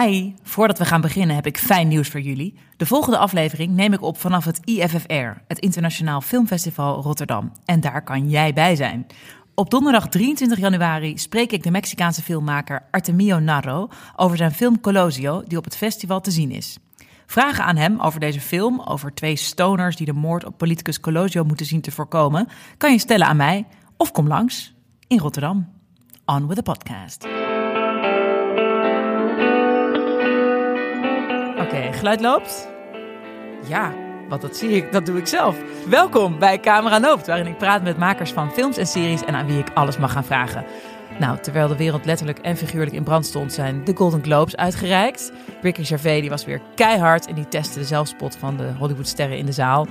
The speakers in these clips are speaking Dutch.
Hi, voordat we gaan beginnen heb ik fijn nieuws voor jullie. De volgende aflevering neem ik op vanaf het IFFR, het Internationaal Filmfestival Rotterdam. En daar kan jij bij zijn. Op donderdag 23 januari spreek ik de Mexicaanse filmmaker Artemio Narro over zijn film Colosio, die op het festival te zien is. Vragen aan hem over deze film, over twee stoners die de moord op politicus Colosio moeten zien te voorkomen, kan je stellen aan mij of kom langs in Rotterdam. On with the podcast. Oké, geluid loopt? Ja, want dat zie ik, dat doe ik zelf. Welkom bij Camera Loopt, waarin ik praat met makers van films en series en aan wie ik alles mag gaan vragen. Nou, terwijl de wereld letterlijk en figuurlijk in brand stond, zijn de Golden Globes uitgereikt. Ricky Gervais die was weer keihard en die testte de zelfspot van de Hollywoodsterren in de zaal.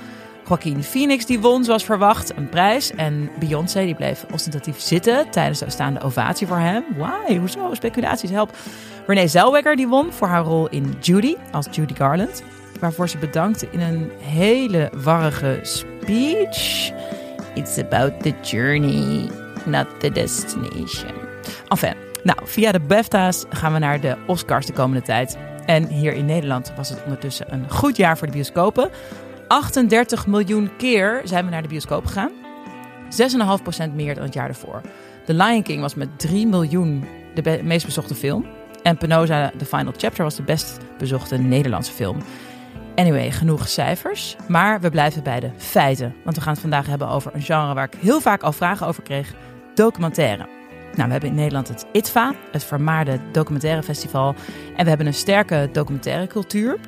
Joaquin Phoenix die won zoals verwacht een prijs. En Beyoncé die bleef ostentatief zitten tijdens de staande ovatie voor hem. Why? Hoezo? Speculaties help. Renee Zellweger die won voor haar rol in Judy als Judy Garland. Waarvoor ze bedankte in een hele warrige speech. It's about the journey, not the destination. Enfin, nou, via de BAFTA's gaan we naar de Oscars de komende tijd. En hier in Nederland was het ondertussen een goed jaar voor de bioscopen. 38 miljoen keer zijn we naar de bioscoop gegaan. 6,5% meer dan het jaar ervoor. The Lion King was met 3 miljoen de meest bezochte film. En Penosa, The Final Chapter, was de best bezochte Nederlandse film. Anyway, genoeg cijfers. Maar we blijven bij de feiten. Want we gaan het vandaag hebben over een genre waar ik heel vaak al vragen over kreeg: documentaire. Nou, we hebben in Nederland het ITVA, het vermaarde documentaire festival. En we hebben een sterke documentaire cultuur.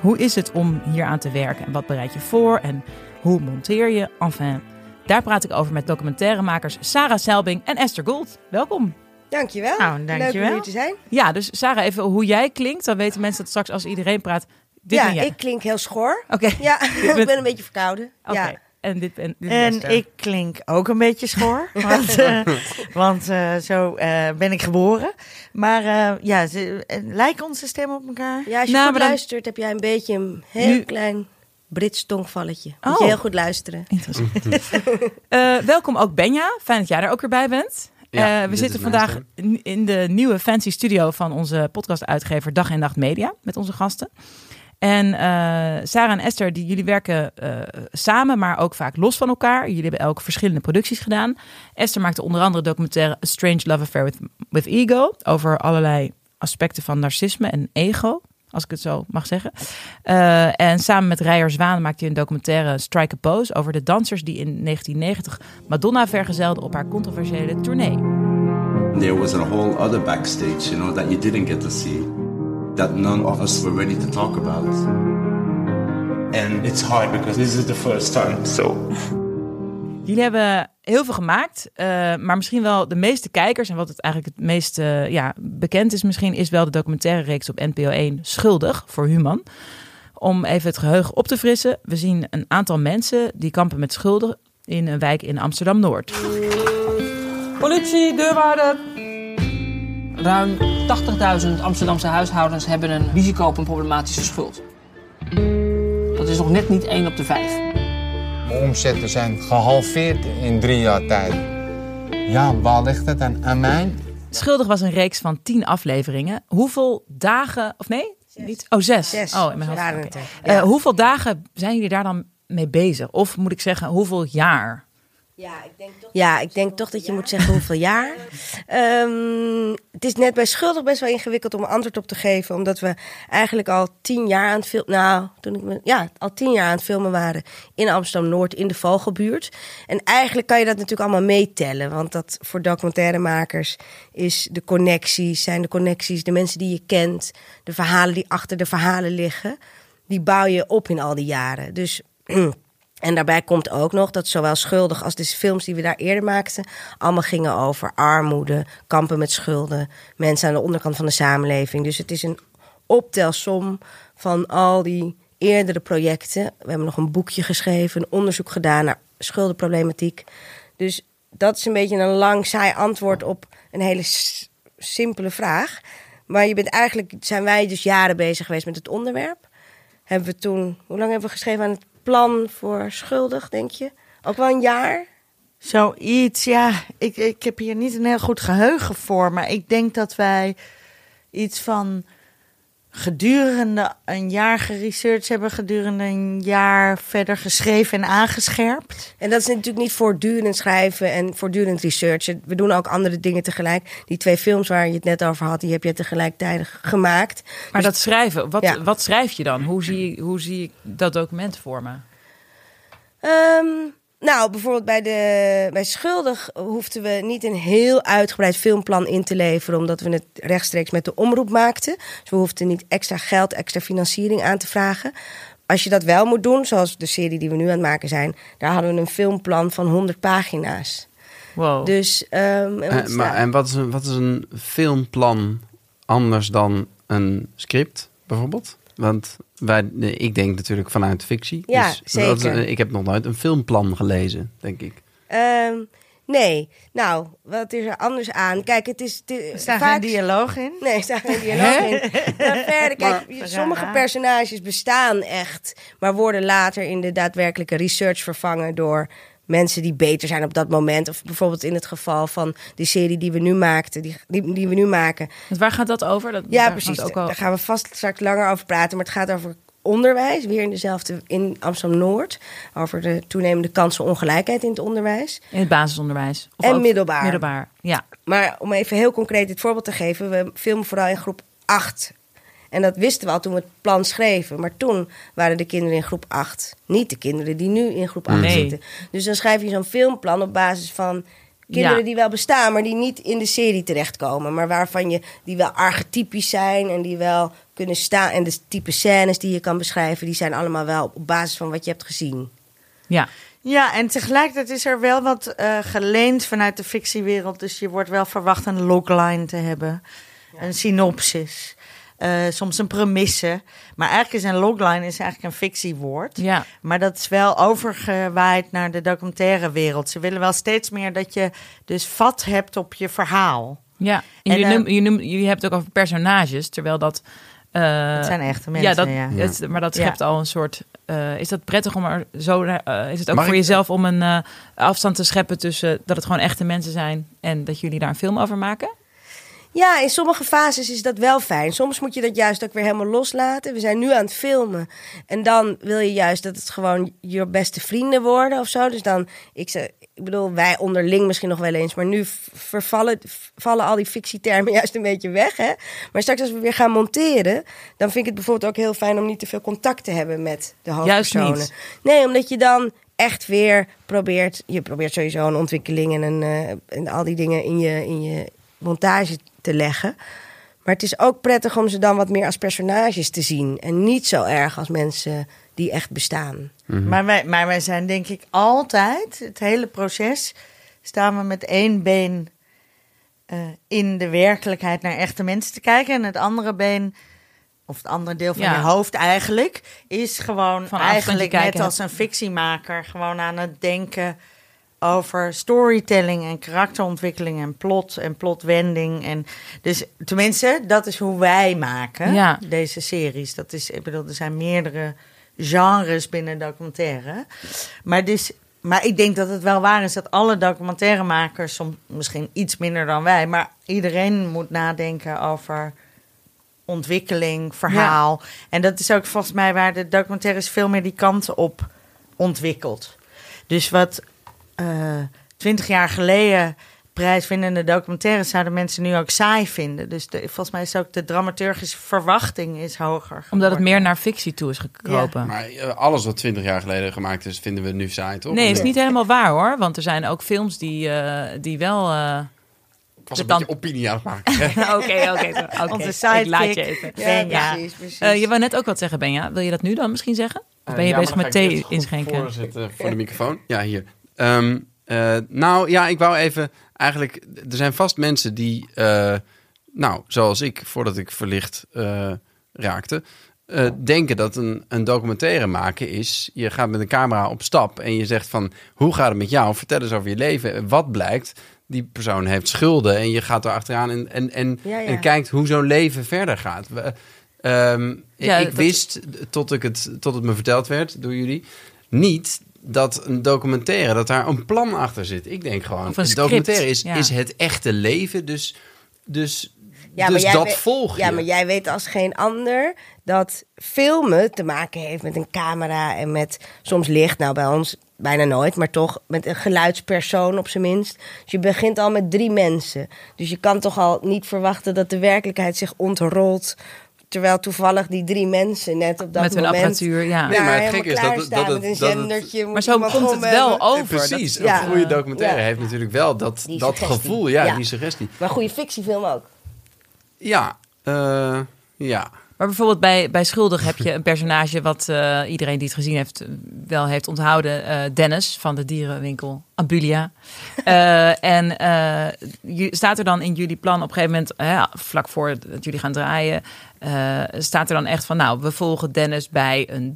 Hoe is het om hier aan te werken en wat bereid je voor en hoe monteer je? Enfin, daar praat ik over met documentairemakers Sarah Selbing en Esther Gold. Welkom. Dankjewel. Nou, Leuk dankjewel. om hier te zijn. Ja, dus Sarah, even hoe jij klinkt. Dan weten mensen dat straks als iedereen praat. Dit ja, ben jij. ik klink heel schor. Oké. Ja, ik ben een beetje verkouden. Oké. Ja. En dit ben dit is En ik klink ook een beetje schor, want, eh, want eh, zo eh, ben ik geboren. Maar eh, ja, ze, lijken onze stemmen op elkaar? ja, als je Nou, goed dan- luistert, heb jij een beetje een heel Nu- klein Brits tongvalletje. Moet Oh. je heel goed luisteren. Interessant. Eh, welkom ook Benja. Fijn dat jij er ook weer bij bent. Ja, Eh, we zitten vandaag in- in de nieuwe fancy studio van onze podcastuitgever Dag en Nacht Media met onze gasten. En eh, Sarah en Esther, die, jullie werken eh, samen, maar ook vaak los van elkaar. Jullie hebben elk verschillende producties gedaan. Esther maakte onder andere documentaire A Strange Love Affair with, with Ego. Over allerlei aspecten van narcisme en ego, als ik het zo mag zeggen. Eh, en samen met Rijer Zwaan maakte hij een documentaire Strike a Pose... over de dansers die in 1990 Madonna vergezelden op haar controversiële tournee. There was a whole other backstage, you know, that you didn't get to see, that none of us were ready to talk about. and it's hard because this is the first time. So Jullie hebben heel veel gemaakt, eh, maar misschien wel de meeste kijkers... en wat het eigenlijk het meest eh, ja, bekend is misschien... is wel de documentaire reeks op NPO 1 Schuldig voor Human. Om even het geheugen op te frissen. We zien een aantal mensen die kampen met schulden... in een wijk in Amsterdam-Noord. Politie, deurwaarder. Ruim 80.000 Amsterdamse huishoudens hebben een risico op een problematische schuld. Dat is nog net niet 1 op de 5. Mijn omzetten zijn gehalveerd in drie jaar tijd. Ja, waar ligt het aan? Aan mij? Schuldig was een reeks van tien afleveringen. Hoeveel dagen, of nee? Niet? Oh, zes. Zes. Oh, in mijn hoofd. Er. Eh, hoeveel dagen zijn jullie daar dan mee bezig? Of moet ik zeggen, hoeveel jaar? Ja, ik denk toch dat je moet zeggen hoeveel jaar. Ehm, het is net bij Schuldig best wel ingewikkeld om een antwoord op te geven. Omdat we eigenlijk al tien jaar aan het filmen... Nou, toen ik me, ja, al tien jaar aan het filmen waren in Amsterdam-Noord, in de Vogelbuurt. En eigenlijk kan je dat natuurlijk allemaal meetellen. Want dat voor documentairemakers is de connecties, zijn de connecties, de mensen die je kent. De verhalen die achter de verhalen liggen. Die bouw je op in al die jaren. Dus... En daarbij komt ook nog dat zowel schuldig als de films die we daar eerder maakten, allemaal gingen over armoede, kampen met schulden, mensen aan de onderkant van de samenleving. Dus het is een optelsom van al die eerdere projecten. We hebben nog een boekje geschreven, een onderzoek gedaan naar schuldenproblematiek. Dus dat is een beetje een lang, saai antwoord op een hele simpele vraag. Maar je bent eigenlijk, zijn wij dus jaren bezig geweest met het onderwerp. Hebben we toen, hoe lang hebben we geschreven aan het plan voor schuldig, denk je? Ook wel een jaar? Zoiets, ja. Ik, ik heb hier niet een heel goed geheugen voor. Maar ik denk dat wij iets van gedurende een jaar geresearched hebben, gedurende een jaar verder geschreven en aangescherpt. En dat is natuurlijk niet voortdurend schrijven en voortdurend researchen. We doen ook andere dingen tegelijk. Die twee films waar je het net over had, die heb je tegelijkertijd gemaakt. Maar dat schrijven, wat, Ja. wat schrijf je dan? Hoe zie, hoe zie ik dat document voor me? Ehm, nou, bijvoorbeeld bij, de, bij Schuldig hoefden we niet een heel uitgebreid filmplan in te leveren, omdat we het rechtstreeks met de omroep maakten. Dus we hoefden niet extra geld, extra financiering aan te vragen. Als je dat wel moet doen, zoals de serie die we nu aan het maken zijn, daar hadden we een filmplan van 100 pagina's. Wow. Dus, ehm, en wat maar, en wat is, een, wat is een filmplan anders dan een script, bijvoorbeeld? Want wij, ik denk natuurlijk vanuit fictie. Ja, dus is- zeker. ik heb nog nooit een filmplan gelezen, denk ik. Ehm, nee, nou, wat is er anders aan? Kijk, het is. Het is Er staat vaak- geen dialoog in. Nee, er staat geen dialoog in. Maar verder, kijk, Maar- sommige personages bestaan echt, maar worden later in de daadwerkelijke research vervangen door mensen die beter zijn op dat moment. Of bijvoorbeeld in het geval van de serie die we nu maakten, die, die, die we nu maken. Want waar gaat dat over? Dat, Ja, precies. Ook al... Daar gaan we vast straks langer over praten. Maar het gaat over onderwijs, weer in dezelfde in Amsterdam Noord. Over de toenemende kansenongelijkheid in het onderwijs. In het basisonderwijs. Of En middelbaar. Middelbaar, ja. Maar om even heel concreet dit voorbeeld te geven, we filmen vooral in groep 8. En dat wisten we al toen we het plan schreven. Maar toen waren de kinderen in groep 8. Niet de kinderen die nu in groep 8 Nee. zitten. Dus dan schrijf je zo'n filmplan op basis van kinderen Ja. die wel bestaan, maar die niet in de serie terechtkomen. Maar waarvan je die wel archetypisch zijn en die wel kunnen staan. En de type scènes die je kan beschrijven, die zijn allemaal wel op basis van wat je hebt gezien. Ja, Ja, en tegelijkertijd is er wel wat eh, geleend vanuit de fictiewereld. Dus je wordt wel verwacht een logline te hebben. Een synopsis. Eh, soms een premisse. Maar eigenlijk is een logline is eigenlijk een fictiewoord. ja. Maar dat is wel overgewaaid naar de documentaire wereld. Ze willen wel steeds meer dat je dus vat hebt op je verhaal. ja. En eh, noem, jullie, noem- jullie hebben het ook over personages, terwijl dat... eh, Het zijn echte ja, mensen, dat, ja. Het, maar dat Ja. schept al een soort... eh, is dat prettig om er zo... is het ook Mag voor ik- jezelf om een eh, afstand te scheppen tussen dat het gewoon echte mensen zijn en dat jullie daar een film over maken? Ja, in sommige fases is dat wel fijn. Soms moet je dat juist ook weer helemaal loslaten. We zijn nu aan het filmen. En dan wil je juist dat het gewoon je beste vrienden worden of zo. Dus dan, ik, ik bedoel, wij onderling misschien nog wel eens. Maar nu vervallen vallen al die fictietermen juist een beetje weg. Hè? Maar straks als we weer gaan monteren, dan vind ik het bijvoorbeeld ook heel fijn om niet te veel contact te hebben met de Juist hoofdpersonen. niet. Nee, omdat je dan echt weer probeert. Je probeert sowieso een ontwikkeling en, een, eh, en al die dingen in je, in je montage te leggen. Maar het is ook prettig om ze dan wat meer als personages te zien. En niet zo erg als mensen die echt bestaan. Maar, wij, maar wij zijn denk ik altijd, het hele proces, staan we met één been eh, in de werkelijkheid naar echte mensen te kijken. En het andere been, of het andere deel van Ja. je hoofd eigenlijk, is gewoon eigenlijk net als een fictiemaker gewoon aan het denken over storytelling en karakterontwikkeling en plot en plotwending. En dus tenminste, dat is hoe wij maken Ja. deze series. Dat is, ik bedoel, er zijn meerdere genres binnen documentaire. Maar, dus, maar ik denk dat het wel waar is dat alle documentairemakers, soms misschien iets minder dan wij, maar iedereen moet nadenken over ontwikkeling, verhaal. En dat is ook volgens mij waar de documentaires veel meer die kant op ontwikkelt. Dus wat twintig jaar geleden prijswinnende documentaires zouden mensen nu ook saai vinden. Dus de, volgens mij is ook de dramaturgische verwachting is hoger. Omdat het meer naar fictie toe is gekropen. Maar eh, alles wat 20 jaar geleden gemaakt is, vinden we nu saai, toch? Nee, is niet helemaal waar hoor. Want er zijn ook films die, eh, die wel. eh, Ik was een de beetje opinie aan het maken. Oké, oké. oké. Onze Ik laat je sidekick. even. Benja. precies, precies. Eh, je wou net ook wat zeggen, Benja. Wil je dat nu dan misschien zeggen? Of ben je Eh, ja, bezig maar met dan thee inschenken? Voorzitten voor de microfoon. Ja, hier. Ehm, eh, nou ja, ik wou even. Eigenlijk, er zijn vast mensen die, eh, nou, zoals ik, voordat ik verlicht eh, raakte, denken dat een, een documentaire maken is. Je gaat met een camera op stap en je zegt van, hoe gaat het met jou? Vertel eens over je leven. Wat blijkt? Die persoon heeft schulden en je gaat er achteraan en, en, en, Ja, ja. en kijkt hoe zo'n leven verder gaat. Ehm, Ja, ik dat- wist, tot, ik het, tot het me verteld werd door jullie, niet dat een documentaire, dat daar een plan achter zit. Ik denk gewoon, Of een een documentaire is, ja. is het echte leven. Dus, dus dus jij dat weet- volg je. Ja, maar jij weet als geen ander dat filmen te maken heeft met een camera en met soms licht. Nou, bij ons bijna nooit, maar toch met een geluidspersoon op zijn minst. Dus je begint al met drie mensen. Dus je kan toch al niet verwachten dat de werkelijkheid zich ontrolt. Terwijl toevallig die drie mensen net op dat Met hun moment... apparatuur, ja. Nee, maar het daar gekke is helemaal dat dat het- met een dat het- zendertje. Maar zo komt het wel hebben. Over. Precies, Dat- een goede documentaire Ja. heeft natuurlijk wel dat, dat gevoel. Ja, Ja. die suggestie. Maar goede fictiefilm ook. Ja, eh, ja. Maar bijvoorbeeld bij, bij Schuldig heb je een personage wat eh, iedereen die het gezien heeft eh, wel heeft onthouden. eh, Dennis van de dierenwinkel Abulia. Eh, en staat er dan in jullie plan op een gegeven moment, vlak voor dat jullie gaan draaien, staat er dan echt van nou, we volgen Dennis bij een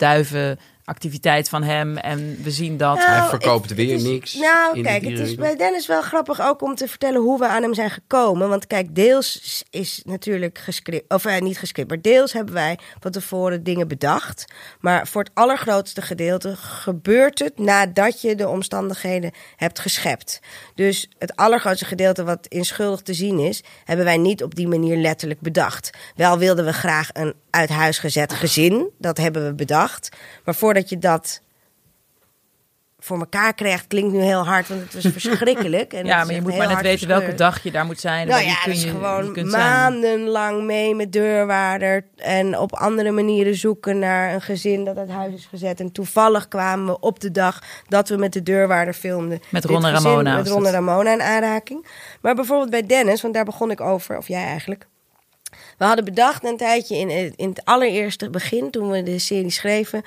duivenactiviteit van hem en we zien dat. Nou, Hij verkoopt het- weer het is- niks Nou, kijk, het is bij Dennis wel grappig ook om te vertellen hoe we aan hem zijn gekomen. Want kijk, deels is natuurlijk gescript, of eh, niet gescript, maar deels hebben wij van tevoren dingen bedacht. Maar voor het allergrootste gedeelte gebeurt het nadat je de omstandigheden hebt geschept. Dus het allergrootste gedeelte wat in schuldig te zien is, hebben wij niet op die manier letterlijk bedacht. Wel wilden we graag een uit huis gezet gezin, dat hebben we bedacht. Maar voordat je dat voor elkaar krijgt, klinkt nu heel hard, want het was verschrikkelijk. En ja, het maar je moet maar net weten welke dag je daar moet zijn. Nou ja, kun dat is je, gewoon zijn. maandenlang mee met deurwaarder en op andere manieren zoeken naar een gezin dat uit huis is gezet. En toevallig kwamen we op de dag dat we met de deurwaarder filmden. Met Ron en Ramona Met Ron en het. Ramona in aanraking. Maar bijvoorbeeld bij Dennis, want daar begon ik over, of jij eigenlijk. We hadden bedacht een tijdje in, het- in het allereerste begin, toen we de serie schreven,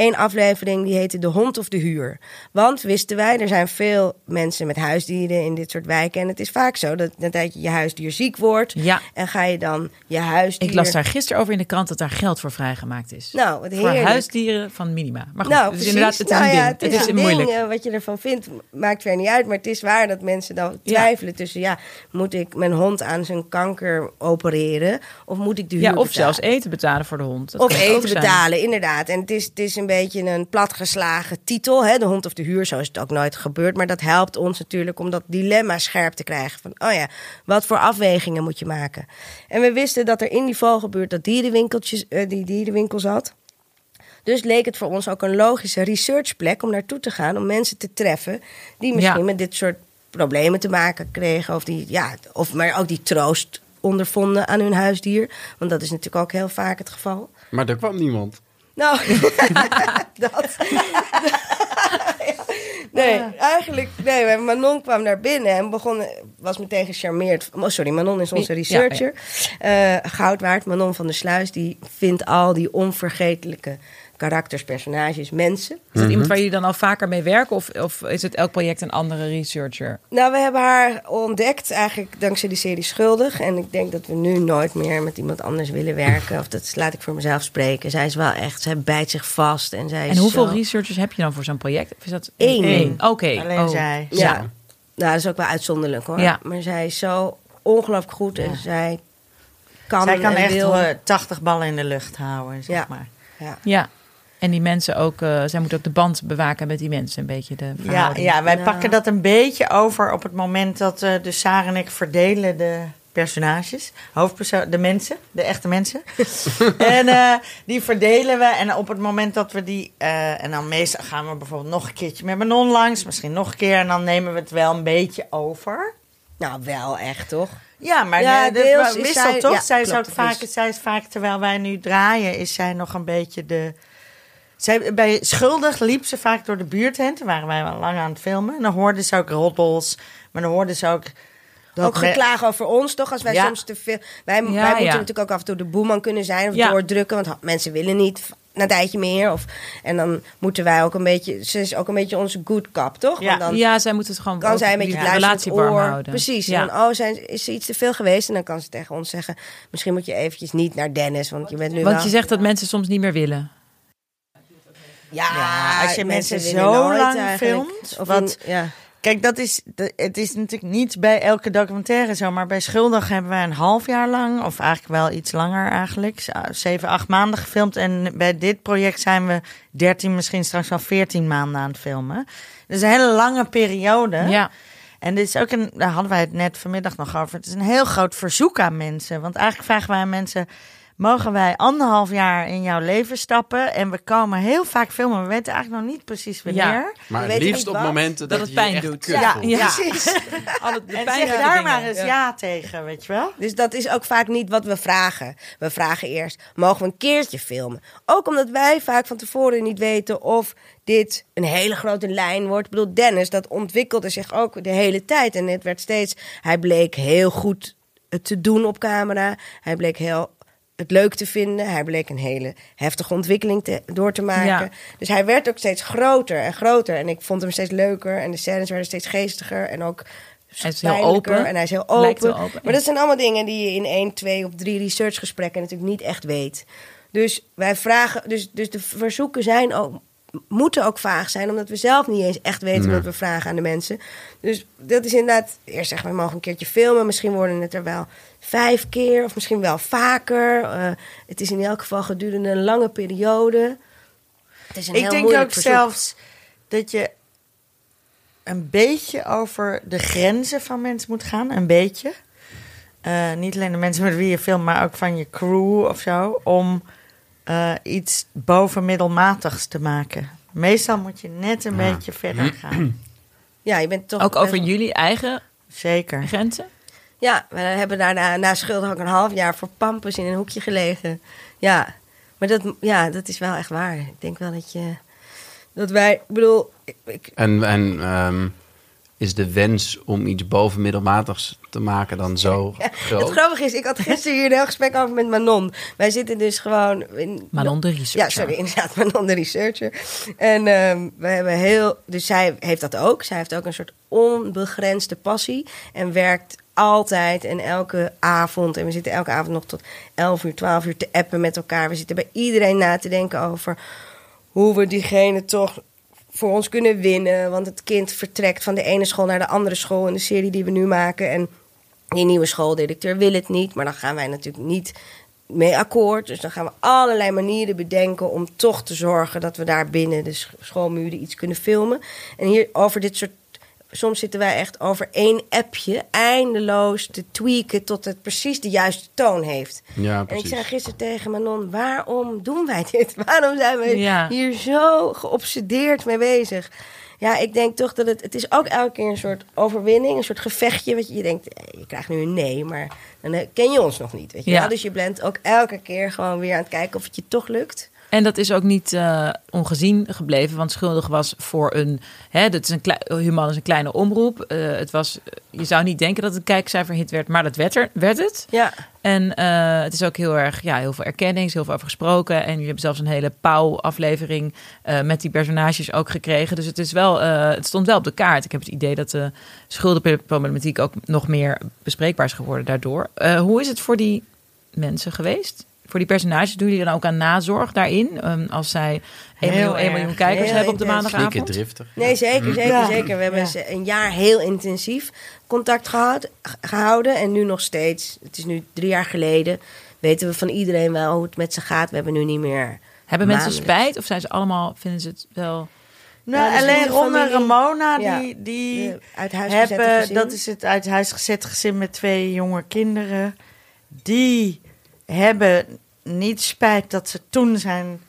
één aflevering die heette De Hond of de Huur. Want wisten wij, er zijn veel mensen met huisdieren in dit soort wijken. En het is vaak zo dat een tijdje je huisdier ziek wordt. Ja. En ga je dan je huisdier... Ik las daar gisteren over in de krant dat daar geld voor vrijgemaakt is. Nou, wat voor huisdieren van minima. Maar goed, nou, dus precies. inderdaad, het is Nou een ja, ding. het is, een ding. eh, wat je ervan vindt, maakt verder niet uit. Maar het is waar dat mensen dan twijfelen tussen... ja, moet ik mijn hond aan zijn kanker opereren... of moet ik de huur Ja, of betalen? zelfs eten betalen voor de hond. Dat of het eten betalen, inderdaad. En het is, het is een beetje een platgeslagen titel. Hè? De hond of de huur, zo is het ook nooit gebeurd. Maar dat helpt ons natuurlijk om dat dilemma scherp te krijgen. Van, oh ja, wat voor afwegingen moet je maken? En we wisten dat er in die vogelbuurt dat dierenwinkeltjes, eh, die dierenwinkel zat. Dus leek het voor ons ook een logische researchplek om naartoe te gaan. Om mensen te treffen die misschien Ja. met dit soort problemen te maken kregen. Of, die, ja, of maar ook die troost ondervonden aan hun huisdier. Want dat is natuurlijk ook heel vaak het geval. Maar er kwam niemand. Nou, dat. nee, eigenlijk. Nee, Manon kwam naar binnen en begon, was meteen gecharmeerd. Oh, sorry, Manon is onze Ja, researcher. Eh, goud waard. Manon van der Sluis, die vindt al die onvergetelijke karakters, personages, mensen. Is dat iemand waar jullie dan al vaker mee werken? Of, of is het elk project een andere researcher? Nou, we hebben haar ontdekt eigenlijk dankzij die serie Schuldig. En ik denk dat we nu nooit meer met iemand anders willen werken. Of dat laat ik voor mezelf spreken. Zij is wel echt, zij bijt zich vast. En, zij En is hoeveel zo- researchers heb je dan voor zo'n project? Of is dat Eén. Eén. Oké. Alleen oh. zij. Ja. Nou, dat is ook wel uitzonderlijk hoor. Ja. Maar zij is zo ongelooflijk goed en zij kan, Zij kan en echt wil. eh, 80 ballen in de lucht houden, zeg Ja. maar. Ja. Ja. En die mensen ook, eh, zij moeten ook de band bewaken met die mensen, een beetje de Ja, verhouding. ja, wij pakken dat een beetje over op het moment dat eh dus Sarah en ik verdelen de personages, hoofdpersoon, de mensen, de echte mensen. en eh, die verdelen we en op het moment dat we die, eh, en dan meestal gaan we bijvoorbeeld nog een keertje met Manon langs, misschien nog een keer en dan nemen we het wel een beetje over. Nou, wel echt toch? Ja, maar Ja, de, de, deels is wissel zij- toch? ja, zij, is klopt, ook vaak, zij is vaak, terwijl wij nu draaien, is zij nog een beetje de... Zij, bij Schuldig liep ze vaak door de buurt heen. Toen waren wij wel lang aan het filmen. En dan hoorden ze ook roddels. Maar dan hoorden ze ook... dat ook geklaag over ons toch? Als wij Ja. soms te veel. Wij, wij Ja, moeten ja. natuurlijk ook af en toe de boeman kunnen zijn of Ja. doordrukken. Want mensen willen niet een tijdje meer. Of, en dan moeten wij ook een beetje. Ze is ook een beetje onze good cop, toch? Ja. Want dan Ja, zij moeten het gewoon kan zij met die je relatie warm oor. houden. Precies. Ja. En dan, oh, zijn, is ze iets te veel geweest? En dan kan ze tegen ons zeggen: Misschien moet je eventjes niet naar Dennis. Want je bent nu Want wel. je zegt dat mensen soms niet meer willen. Ja, Ja, als je mensen zo lang eigenlijk. filmt, Of wat- een- ja. Kijk, dat is, het is natuurlijk niet bij elke documentaire zo. Maar bij Schuldig hebben wij een half jaar lang, of eigenlijk wel iets langer eigenlijk, z- zeven, acht maanden gefilmd. En bij dit project zijn we 13, misschien straks wel 14 maanden aan het filmen. Dus een hele lange periode. Ja. En dit is ook een, daar hadden wij het net vanmiddag nog over. Het is een heel groot verzoek aan mensen. Want eigenlijk vragen wij aan mensen: mogen wij anderhalf jaar in jouw leven stappen? En we komen heel vaak filmen. We weten eigenlijk nog niet precies wanneer. Ja. Maar We het weten liefst op wat. momenten Dat dat, het pijn echt doet. Ja. Precies. Alle de En zeg daar dingen. maar eens Ja. ja. tegen, weet je wel? Dus dat is ook vaak niet wat we vragen. We vragen eerst, mogen we een keertje filmen? Ook omdat wij vaak van tevoren niet weten of dit een hele grote lijn wordt. Ik bedoel, Dennis, dat ontwikkelde zich ook de hele tijd. En het werd steeds, hij bleek heel goed te doen op camera. Hij bleek heel het leuk te vinden. Hij bleek een hele heftige ontwikkeling te, door te maken. Ja. Dus hij werd ook steeds groter en groter. En ik vond hem steeds leuker. En de scènes werden steeds geestiger. En ook Hij is heel open. En hij is heel open. Maar dat zijn allemaal dingen die je in één, twee of drie researchgesprekken natuurlijk niet echt weet. Dus wij vragen, dus, dus de verzoeken zijn ook, moeten ook vaag zijn, omdat we zelf niet eens echt weten Nee. wat we vragen aan de mensen. Dus dat is inderdaad, eerst zeggen we, we mogen een keertje filmen. Misschien worden het er wel vijf keer of misschien wel vaker. Eh, het is in elk geval gedurende een lange periode. Het is een Ik heel denk moeilijk ook verzoek. zelfs dat je een beetje over de grenzen van mensen moet gaan. Een beetje. Eh, niet alleen de mensen met wie je filmt, maar ook van je crew of zo. Om eh, iets bovenmiddelmatigs te maken. Meestal moet je net een beetje verder gaan. Ja, je bent toch Ook over best jullie eigen Zeker. grenzen? Ja, we hebben daar na, na schuld ook een half jaar voor pampus in een hoekje gelegen. Ja, maar dat, ja, dat is wel echt waar. Ik denk wel dat je... Dat wij, ik bedoel... Ik, ik- En, en ehm, is de wens om iets bovenmiddelmatigs te maken dan zo het groot? grappige is, ik had gisteren hier een heel gesprek over met Manon. Wij zitten dus gewoon... In, Manon de Ja, researcher. sorry, inderdaad, Manon de researcher. En ehm, we hebben heel... Dus zij heeft dat ook. Zij heeft ook een soort onbegrensde passie. En werkt altijd en elke avond... En we zitten elke avond nog tot 11 uur, 12 uur te appen met elkaar. We zitten bij iedereen na te denken over... hoe we diegene toch voor ons kunnen winnen. Want het kind vertrekt van de ene school naar de andere school... in de serie die we nu maken. En die nieuwe schooldirecteur wil het niet. Maar dan gaan wij natuurlijk niet mee akkoord. Dus dan gaan we allerlei manieren bedenken om toch te zorgen dat we daar binnen de sch- schoolmuren iets kunnen filmen. En hier over dit soort. Soms zitten wij echt over één appje eindeloos te tweaken tot het precies de juiste toon heeft. Ja, En ik precies. zei gisteren tegen Manon, waarom doen wij dit? Waarom zijn we Ja. hier zo geobsedeerd mee bezig? Ja, ik denk toch dat het... Het is ook elke keer een soort overwinning, een soort gevechtje. Weet je, je denkt, eh, je krijgt nu een nee, maar dan eh, ken je ons nog niet. Weet je Ja. wel? Dus je bent ook elke keer gewoon weer aan het kijken of het je toch lukt. En dat is ook niet eh, ongezien gebleven, want Schuldig was voor een... Hè, dat is een klei, Human is een kleine omroep. Eh, het was, je zou niet denken dat het een kijkcijferhit werd, maar dat werd, er, werd het. Ja, En eh, het is ook heel erg, ja, heel veel erkenning, er is heel veel over gesproken. En jullie hebben zelfs een hele Pauw-aflevering eh, met die personages ook gekregen. Dus het, is wel, eh, het stond wel op de kaart. Ik heb het idee dat de schuldenproblematiek ook nog meer bespreekbaar is geworden daardoor. Eh, hoe is het voor die mensen geweest? Voor die personages doen jullie dan ook aan nazorg daarin? Ehm, als zij 1 Heel miljoen, 1 erg. miljoen kijkers Heel hebben op de maandagavond? driftig. nee, zeker, zeker, Ja. zeker. We hebben Ja. ze een jaar heel intensief contact gehad, gehouden. En nu nog steeds, het is nu drie jaar geleden, weten we van iedereen wel hoe het met ze gaat. We hebben nu niet meer... Hebben mensen spijt of zijn ze allemaal, vinden ze het wel... Nou, Ja, alleen de Ron en Ramona, Ja, die, die de uit huis hebben, gezin. dat is het uit huis gezet gezin met twee jonge kinderen. Die hebben niet spijt dat ze toen zijn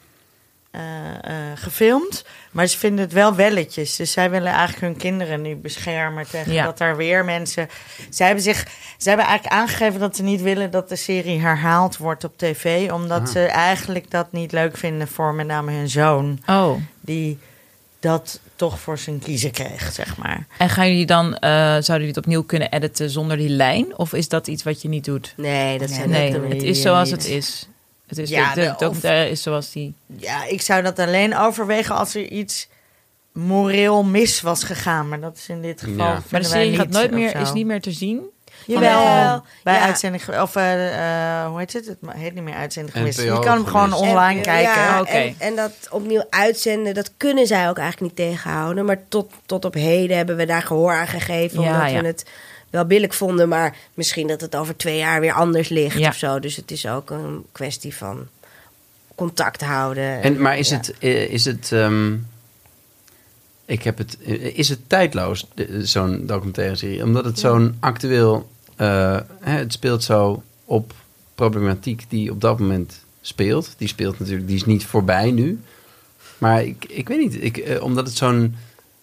eh, eh, gefilmd. Maar ze vinden het wel welletjes. Dus zij willen eigenlijk hun kinderen nu beschermen tegen Ja. dat er weer mensen. Zij hebben zich. Ze hebben eigenlijk aangegeven dat ze niet willen dat de serie herhaald wordt op tv. Omdat ze eigenlijk dat niet leuk vinden voor met name hun zoon. Oh, Die dat toch voor zijn kiezen kreeg, zeg maar. En gaan jullie dan, eh, zouden jullie het opnieuw kunnen editen zonder die lijn? Of is dat iets wat je niet doet? Nee, dat zijn Nee, het is zoals het is. Het is Ja, de, de, is zoals die. Ja, ik zou dat alleen overwegen als er iets moreel mis was gegaan. Maar dat is in dit geval. Ja. Maar de serie gaat nooit meer, is niet meer te zien. Jawel, bij ja. uitzending of eh, eh, hoe heet het? Het heet niet meer uitzending gemist. NPO Je kan hem gewoon online En- kijken. Ja, en, en dat opnieuw uitzenden, dat kunnen zij ook eigenlijk niet tegenhouden. Maar tot, tot op heden hebben we daar gehoor aan gegeven. Ja, omdat ja. we het wel billig vonden. Maar misschien dat het over twee jaar weer anders ligt Ja. of zo. Dus het is ook een kwestie van contact houden. En, maar is ja. het, eh, is het ehm, ik heb het, is het tijdloos, zo'n documentaire serie? Omdat het zo'n actueel, eh, het speelt zo op problematiek die op dat moment speelt. Die speelt natuurlijk, die is niet voorbij nu. Maar ik, ik weet niet, ik, eh, omdat het zo'n,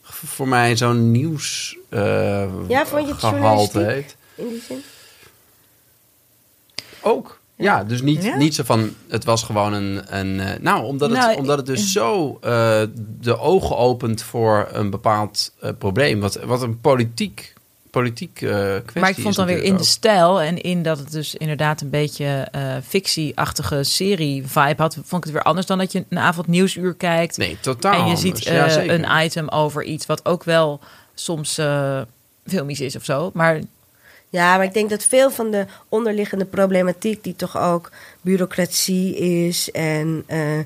voor mij zo'n nieuws eh, Ja, vond je het gehalte heeft. In die zin? Ook. Ja, dus niet, Ja? niet zo van, het was gewoon een... een nou, omdat het, Nou, omdat het dus zo de ogen opent voor een bepaald probleem. Wat, wat een politiek, politiek eh kwestie Maar ik vond dan weer in de stijl en in dat het dus inderdaad een beetje eh fictieachtige serie-vibe had, vond ik het weer anders dan dat je een avond nieuwsuur kijkt. Nee, totaal en je anders. ziet Ja, eh, een item over iets wat ook wel soms eh filmisch is of zo. Maar Ja, maar ik denk dat veel van de onderliggende problematiek, die toch ook bureaucratie is en eh,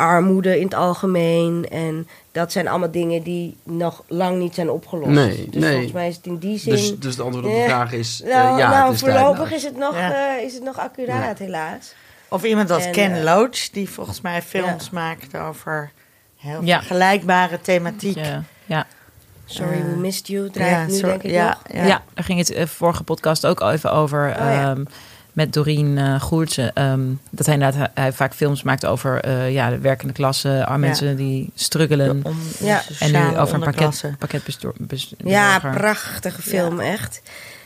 armoede in het algemeen. En dat zijn allemaal dingen die nog lang niet zijn opgelost. Nee, dus nee. volgens mij is het in die zin. Dus, dus de antwoord op de Eh, vraag is, nou, ja, nou het is voorlopig is het nog, Ja. eh, is het nog accuraat, helaas. Of iemand als En, Ken Loach, die volgens mij films maakt over heel Ja. vergelijkbare thematiek. ja, ja. Sorry, we missed you. Draait nu zo- denk ik ja, nog. ja. Ja. daar ging het vorige podcast ook al even over. Oh, ja. ehm, met Doreen Goertse. ehm, dat hij inderdaad hij, hij vaak films maakt over eh, ja, de werkende klasse. arme mensen die struggelen. Ja. En nu over een pakket, pakketbestuur. bes- Ja, prachtige film, echt.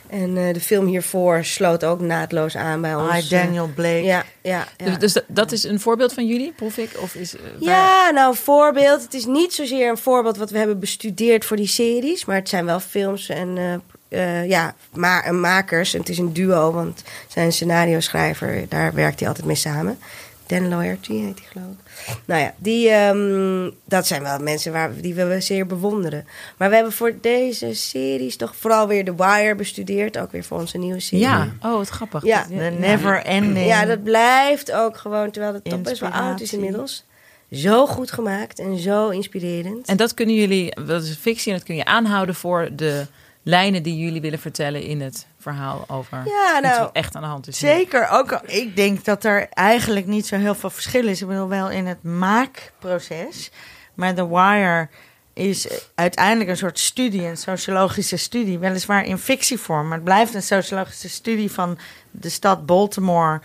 En eh, de film hiervoor sloot ook naadloos aan bij ons. Ah, Daniel Blake. Ja, ja, ja. Dus, dus dat, dat is een voorbeeld van jullie, proef ik? Of is, waar- Ja, nou, een voorbeeld. Het is niet zozeer een voorbeeld wat we hebben bestudeerd voor die series. Maar het zijn wel films en eh, eh, ja, ma makers. En het is een duo, want zijn scenario schrijver, daar werkt hij altijd mee samen. Dan Lawyerty heet hij geloof ik. Nou ja, die, ehm, dat zijn wel mensen waar, die we zeer bewonderen. Maar we hebben voor deze series toch vooral weer The Wire bestudeerd. Ook weer voor onze nieuwe serie. Ja, oh, wat grappig. Ja. The never ending. Ja, dat blijft ook gewoon, terwijl het toch best wel oud is inmiddels. Zo goed gemaakt en zo inspirerend. En dat kunnen jullie, dat is fictie en dat kun je aanhouden voor de lijnen die jullie willen vertellen in het verhaal over Ja, nou, wat echt aan de hand is. Zeker, ook al- ik denk dat er eigenlijk niet zo heel veel verschil is. Ik bedoel wel in het maakproces. Maar The Wire is uiteindelijk een soort studie, een sociologische studie. Weliswaar in fictievorm, maar het blijft een sociologische studie van de stad Baltimore.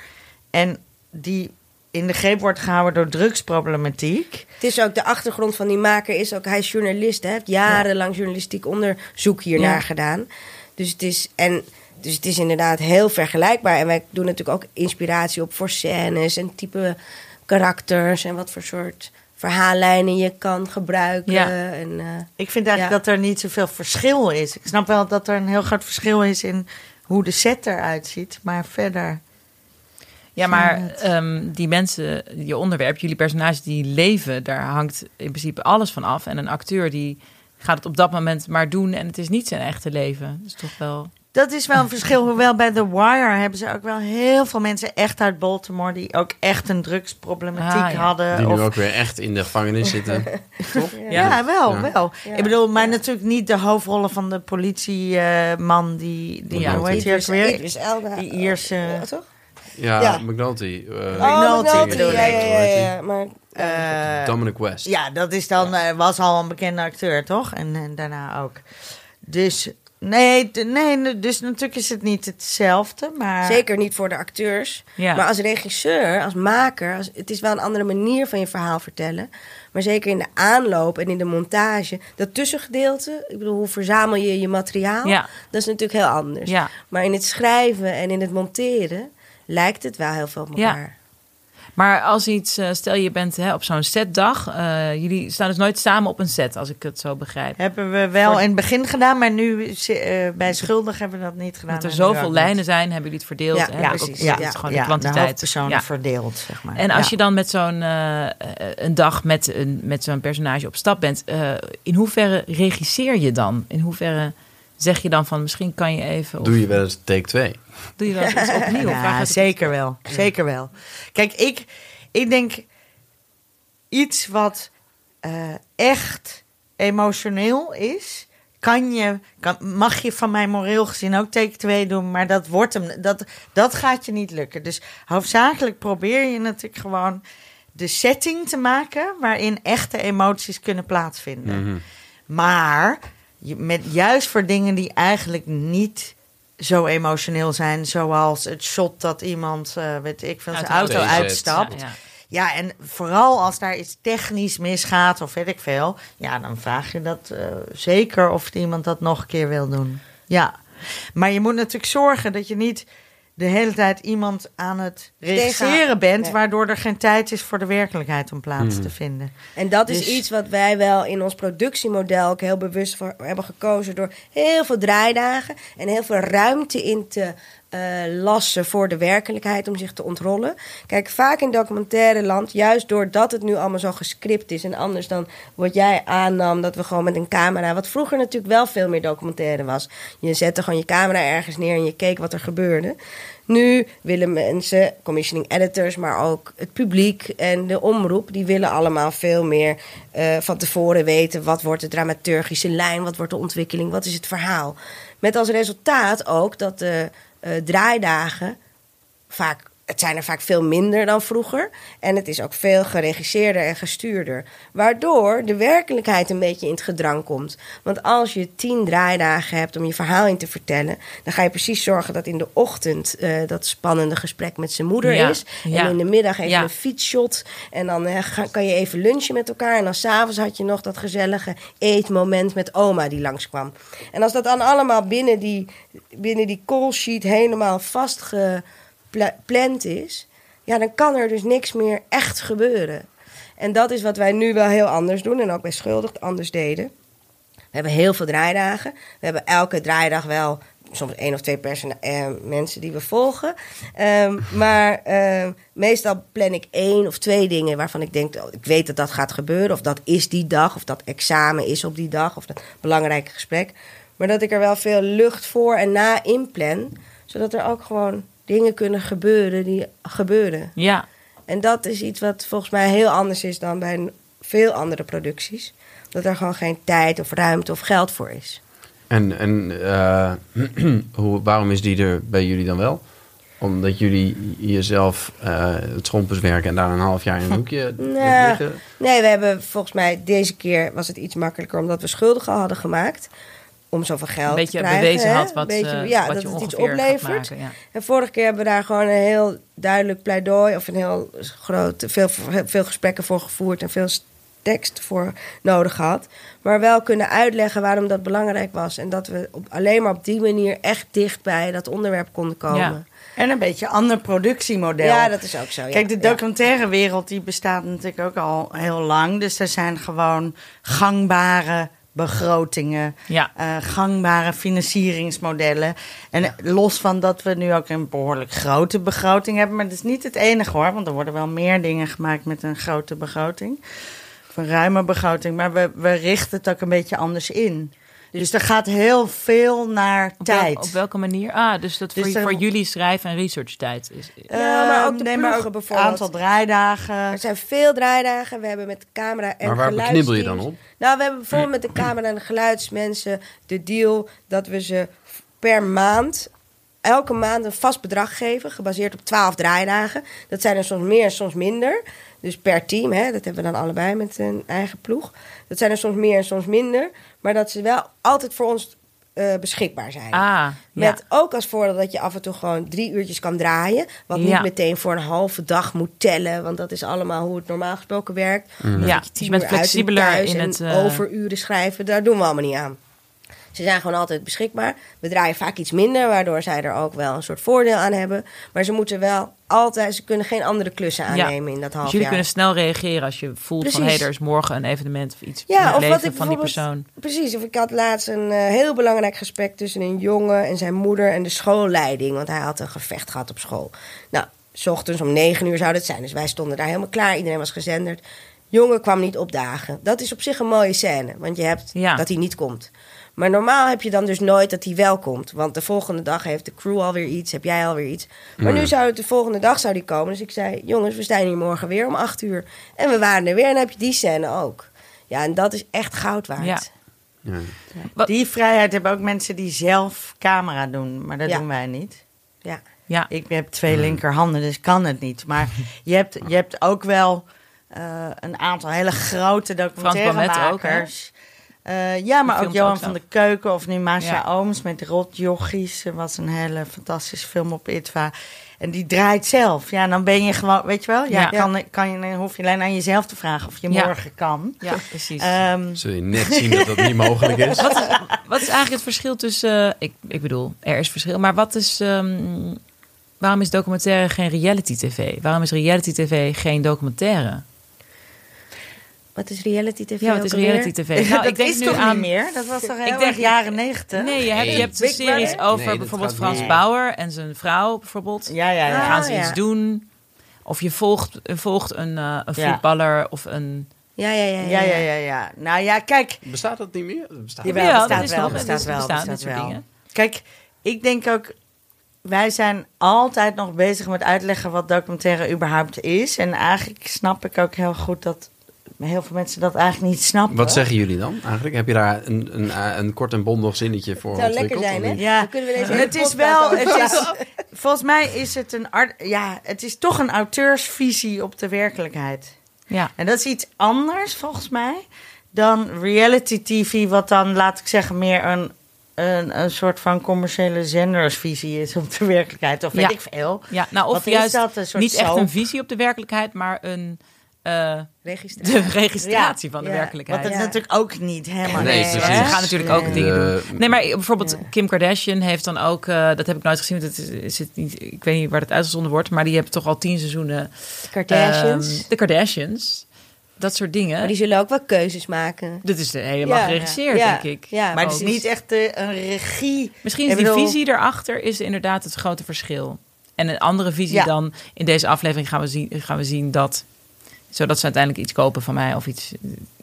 En die in de greep wordt gehouden door drugsproblematiek. Het is ook de achtergrond van die maker is ook hij is journalist, hè, heeft jarenlang journalistiek onderzoek hiernaar Ja. gedaan. Dus het is en dus het is inderdaad heel vergelijkbaar en wij doen natuurlijk ook inspiratie op voor scènes en type karakters en wat voor soort verhaallijnen je kan gebruiken Ja. en eh, Ik vind eigenlijk Ja. dat er niet zoveel verschil is. Ik snap wel dat er een heel groot verschil is in hoe de set eruit ziet. Maar verder. Ja, maar ehm, die mensen, je onderwerp, jullie personages die leven, daar hangt in principe alles van af. En een acteur die gaat het op dat moment maar doen en het is niet zijn echte leven. Dat is toch wel... Dat is wel een verschil. Hoewel bij The Wire hebben ze ook wel heel veel mensen echt uit Baltimore. die ook echt een drugsproblematiek Ah, ja. hadden. Die nu of, ook weer echt in de gevangenis zitten. Toch? ja, wel, Ja. wel. Ja. Ik bedoel, maar natuurlijk niet de hoofdrollen van de politieman. die, die Ja, hoe heet hij ook Idris- weer? Idris Elba. Die Ierse- Ja, toch? Ja, Ja. McNulty. eh, Oh, McNulty ja, ik. ja, ja, ja, ja, maar Eh, Dominic West. Ja, dat is dan, eh, was al een bekende acteur, toch? En, en daarna ook. Dus, nee, nee, dus natuurlijk is het niet hetzelfde, maar... Zeker niet voor de acteurs. Ja. Maar als regisseur, als maker, als, het is wel een andere manier van je verhaal vertellen. Maar zeker in de aanloop en in de montage, dat tussengedeelte, ik bedoel, hoe verzamel je je materiaal? Ja. Dat is natuurlijk heel anders. Ja. Maar in het schrijven en in het monteren lijkt het wel heel veel op Ja. elkaar. Maar als iets, eh, stel je bent hè, op zo'n setdag, eh, jullie staan dus nooit samen op een set, als ik het zo begrijp. Hebben we wel Voor- in het begin gedaan, maar nu eh, bij Schuldig hebben we dat niet gedaan. Dat er zoveel lijnen niet. zijn, hebben jullie het verdeeld. Ja, hè? ja, Ook- precies. Ja, ja, gewoon ja, de kwantiteit. Ja. verdeeld, zeg maar. En als Ja. je dan met zo'n een dag met, een, met zo'n personage op stap bent, in hoeverre regisseer je dan? In hoeverre zeg je dan van misschien kan je even. Of Doe je wel eens take 2? doe je wel eens iets opnieuw? Ja, zeker wel. Zeker wel. Kijk, ik, ik denk iets wat eh, echt emotioneel is. Kan je, kan, mag je van mij moreel gezien ook take 2 doen, maar dat wordt hem. Dat, dat gaat je niet lukken. Dus hoofdzakelijk probeer je natuurlijk gewoon de setting te maken waarin echte emoties kunnen plaatsvinden. Maar je- met, juist voor dingen die eigenlijk niet zo emotioneel zijn, zoals het shot dat iemand, eh, weet ik veel, Uit zijn auto uitstapt. Ja, ja. Ja, en vooral als daar iets technisch misgaat of weet ik veel, ja, dan vraag je dat eh, zeker of iemand dat nog een keer wil doen. Ja, maar je moet natuurlijk zorgen dat je niet de hele tijd iemand aan het regisseren bent, waardoor er geen tijd is voor de werkelijkheid om plaats te vinden. En dat is Dus- iets wat wij wel in ons productiemodel ook heel bewust voor hebben gekozen door heel veel draaidagen en heel veel ruimte in te eh, lassen voor de werkelijkheid om zich te ontrollen. Kijk, vaak in documentaire land, juist doordat het nu allemaal zo gescript is en anders dan wat jij aannam, dat we gewoon met een camera, wat vroeger natuurlijk wel veel meer documentaire was. Je zette gewoon je camera ergens neer en je keek wat er gebeurde. Nu willen mensen, commissioning editors, maar ook het publiek en de omroep, die willen allemaal veel meer eh, van tevoren weten. Wat wordt de dramaturgische lijn? Wat wordt de ontwikkeling? Wat is het verhaal? Met als resultaat ook dat de draaidagen vaak. Het zijn er vaak veel minder dan vroeger. En het is ook veel geregisseerder en gestuurder. Waardoor de werkelijkheid een beetje in het gedrang komt. Want als je tien draaidagen hebt om je verhaal in te vertellen. dan ga je precies zorgen dat in de ochtend eh, dat spannende gesprek met zijn moeder Ja, is. ja. En in de middag even Ja. een fietsshot. En dan eh, ga- kan je even lunchen met elkaar. En dan s'avonds had je nog dat gezellige eetmoment met oma die langskwam. En als dat dan allemaal binnen die, binnen die call sheet helemaal vastgepland is. Ja, dan kan er dus niks meer echt gebeuren. En dat is wat wij nu wel heel anders doen. En ook bij Schuldig anders deden. We hebben heel veel draaidagen. We hebben elke draaidag wel soms één of twee eh, mensen die we volgen. Ehm, maar ehm, meestal plan ik één of twee dingen waarvan ik denk... Oh, ik weet dat dat gaat gebeuren. Of dat is die dag. Of dat examen is op die dag. Of dat belangrijke gesprek. Maar dat ik er wel veel lucht voor en na inplan. Zodat er ook gewoon dingen kunnen gebeuren die gebeuren. Ja, En dat is iets wat volgens mij heel anders is dan bij veel andere producties. Dat er gewoon geen tijd of ruimte of geld voor is. En, en eh, hoe, waarom is die er bij jullie dan wel? Omdat jullie jezelf eh, het schompenswerk en daar een half jaar in een hoekje Nou, liggen? Nee, we hebben volgens mij deze keer was het iets makkelijker omdat we schuldig al hadden gemaakt. Om zoveel geld een beetje te krijgen. bewezen had wat, Beetje, eh, ja, wat dat je het iets oplevert. maken, ja. En vorige keer hebben we daar gewoon een heel duidelijk pleidooi of een heel groot, veel, veel gesprekken voor gevoerd en veel tekst voor nodig gehad. Maar wel kunnen uitleggen waarom dat belangrijk was. En dat we op, alleen maar op die manier echt dicht bij dat onderwerp konden komen. Ja. En een beetje ander productiemodel. Ja, dat is ook zo. ja. Kijk, de documentaire wereld die bestaat natuurlijk ook al heel lang. Dus er zijn gewoon gangbare begrotingen, Ja. eh, gangbare financieringsmodellen. En los van dat we nu ook een behoorlijk grote begroting hebben. Maar dat is niet het enige hoor, want er worden wel meer dingen gemaakt met een grote begroting. Of een ruime begroting. Maar we, we richten het ook een beetje anders in. Dus er gaat heel veel naar Op, wel- tijd. op welke manier? Ah, dus dat Dus voor, er- voor jullie schrijf- en researchtijd is. Ja, maar ook de nee, maar ook bijvoorbeeld. aantal draaidagen. Er zijn veel draaidagen. We hebben met de camera en Maar waar beknibbel je dan op? Nou, we hebben bijvoorbeeld met de camera en de geluidsmensen de deal dat we ze per maand, elke maand een vast bedrag geven, gebaseerd op 12 draaidagen. Dat zijn er soms meer en soms minder. Dus per team, hè, dat hebben we dan allebei met een eigen ploeg. Dat zijn er soms meer en soms minder. Maar dat ze wel altijd voor ons eh, beschikbaar zijn. Ah, ja. Met ook als voordeel dat je af en toe gewoon drie uurtjes kan draaien. Wat Ja. niet meteen voor een halve dag moet tellen. Want dat is allemaal hoe het normaal gesproken werkt. Dan Ja, je dus je bent uur uit en flexibeler thuis in en het, eh, overuren schrijven. Daar doen we allemaal niet aan. Ze zijn gewoon altijd beschikbaar. We draaien vaak iets minder, waardoor zij er ook wel een soort voordeel aan hebben. Maar ze moeten wel altijd, ze kunnen geen andere klussen Ja. aannemen in dat half Dus jullie jaar. kunnen snel reageren als je voelt van... hé, Precies. er is morgen een evenement of iets Ja, of wat ik van die persoon. Precies, of ik had laatst een eh, heel belangrijk gesprek tussen een jongen en zijn moeder en de schoolleiding. Want hij had een gevecht gehad op school. Nou, s ochtends om negen uur zou dat zijn. Dus wij stonden daar helemaal klaar. Iedereen was gezenderd. Jongen kwam niet opdagen. Dat is op zich een mooie scène. Want je hebt Ja. dat hij niet komt. Maar normaal heb je dan dus nooit dat hij wel komt. Want de volgende dag heeft de crew alweer iets. Heb jij alweer iets. Maar nu zou het de volgende dag zou die komen. Dus ik zei, jongens, we staan hier morgen weer om acht uur. En we waren er weer. En dan heb je die scène ook. Ja, en dat is echt goud waard. Ja. Die vrijheid hebben ook mensen die zelf camera doen, maar dat Ja. doen wij niet. ja. Ja, Ik heb twee linkerhanden, dus kan het niet. Maar je hebt, je hebt ook wel eh, een aantal hele grote ook, Eh, ja, maar ook Johan ook van de Keuken of nu Masha Ja. Ooms met Rotjochies. Dat was een hele fantastische film op ITVA. En die draait zelf. Ja, dan ben je gewoon, weet je wel? Ja, Ja. Kan, kan je, dan hoef je alleen aan jezelf te vragen of je Ja. morgen kan. Ja, precies. Ehm, Zul je net zien dat dat niet mogelijk is. Wat is, wat is eigenlijk het verschil tussen... eh, ik, ik bedoel, er is verschil. Maar wat is... ehm, waarom is documentaire geen reality tv? Waarom is reality tv geen documentaire? Wat is reality tv? Ja, wat is reality tv? Nou, dat ik denk is nu toch aan... niet meer? Dat was toch heel denk- erg jaren negentig? Nee, je hebt, je Nee. hebt Big series Brother? over Nee, bijvoorbeeld Frans niet. Bauer en zijn vrouw bijvoorbeeld. Ja, ja, ja. Ah, gaan ze ja. iets doen? Of je volgt, volgt een, eh, een Ja. voetballer of een... Ja, ja, ja. Ja, ja, ja, ja. Nou ja, kijk. Bestaat dat niet meer? Dat bestaat Jawel, Ja, bestaat dat is wel, nog- bestaat wel, bestaat soort wel. dingen. Kijk, ik denk ook... Wij zijn altijd nog bezig met uitleggen wat documentaire überhaupt is. En eigenlijk snap ik ook heel goed dat heel veel mensen dat eigenlijk niet snappen. Wat zeggen jullie dan eigenlijk? Heb je daar een, een, een kort en bondig zinnetje voor Het zou lekker zijn, hè? Ja, Dan kunnen we deze het is podcast wel. Het is, volgens mij is het een art, ja, het is toch een auteursvisie op de werkelijkheid. Ja, En dat is iets anders volgens mij dan reality TV, wat dan laat ik zeggen meer een een, een soort van commerciële zendersvisie is op de werkelijkheid. Of weet Ja. ik veel. ja nou of Wat is juist dat, een soort niet echt een visie op de werkelijkheid, maar een... eh, Registratie. de registratie Ja, van de ja. werkelijkheid. Wat Ja. natuurlijk ook niet helemaal Nee, is. Ze gaan natuurlijk ook dingen doen. Nee, maar bijvoorbeeld Kim Kardashian heeft dan ook, eh, dat heb ik nooit gezien, want het is, is het niet, ik weet niet waar het uitgezonden wordt, maar die hebben toch al tien seizoenen. Kardashians. ehm, de Kardashians. Dat soort dingen. maar die zullen ook wel keuzes maken. Dit is de- helemaal Ja. geregisseerd, Ja. denk ik. Ja. Maar het is niet echt eh, een regie. Misschien is Ik die bedoel- visie erachter is inderdaad het grote verschil. En een andere visie Ja. dan in deze aflevering gaan we zien, gaan we zien dat, zodat ze uiteindelijk iets kopen van mij of iets,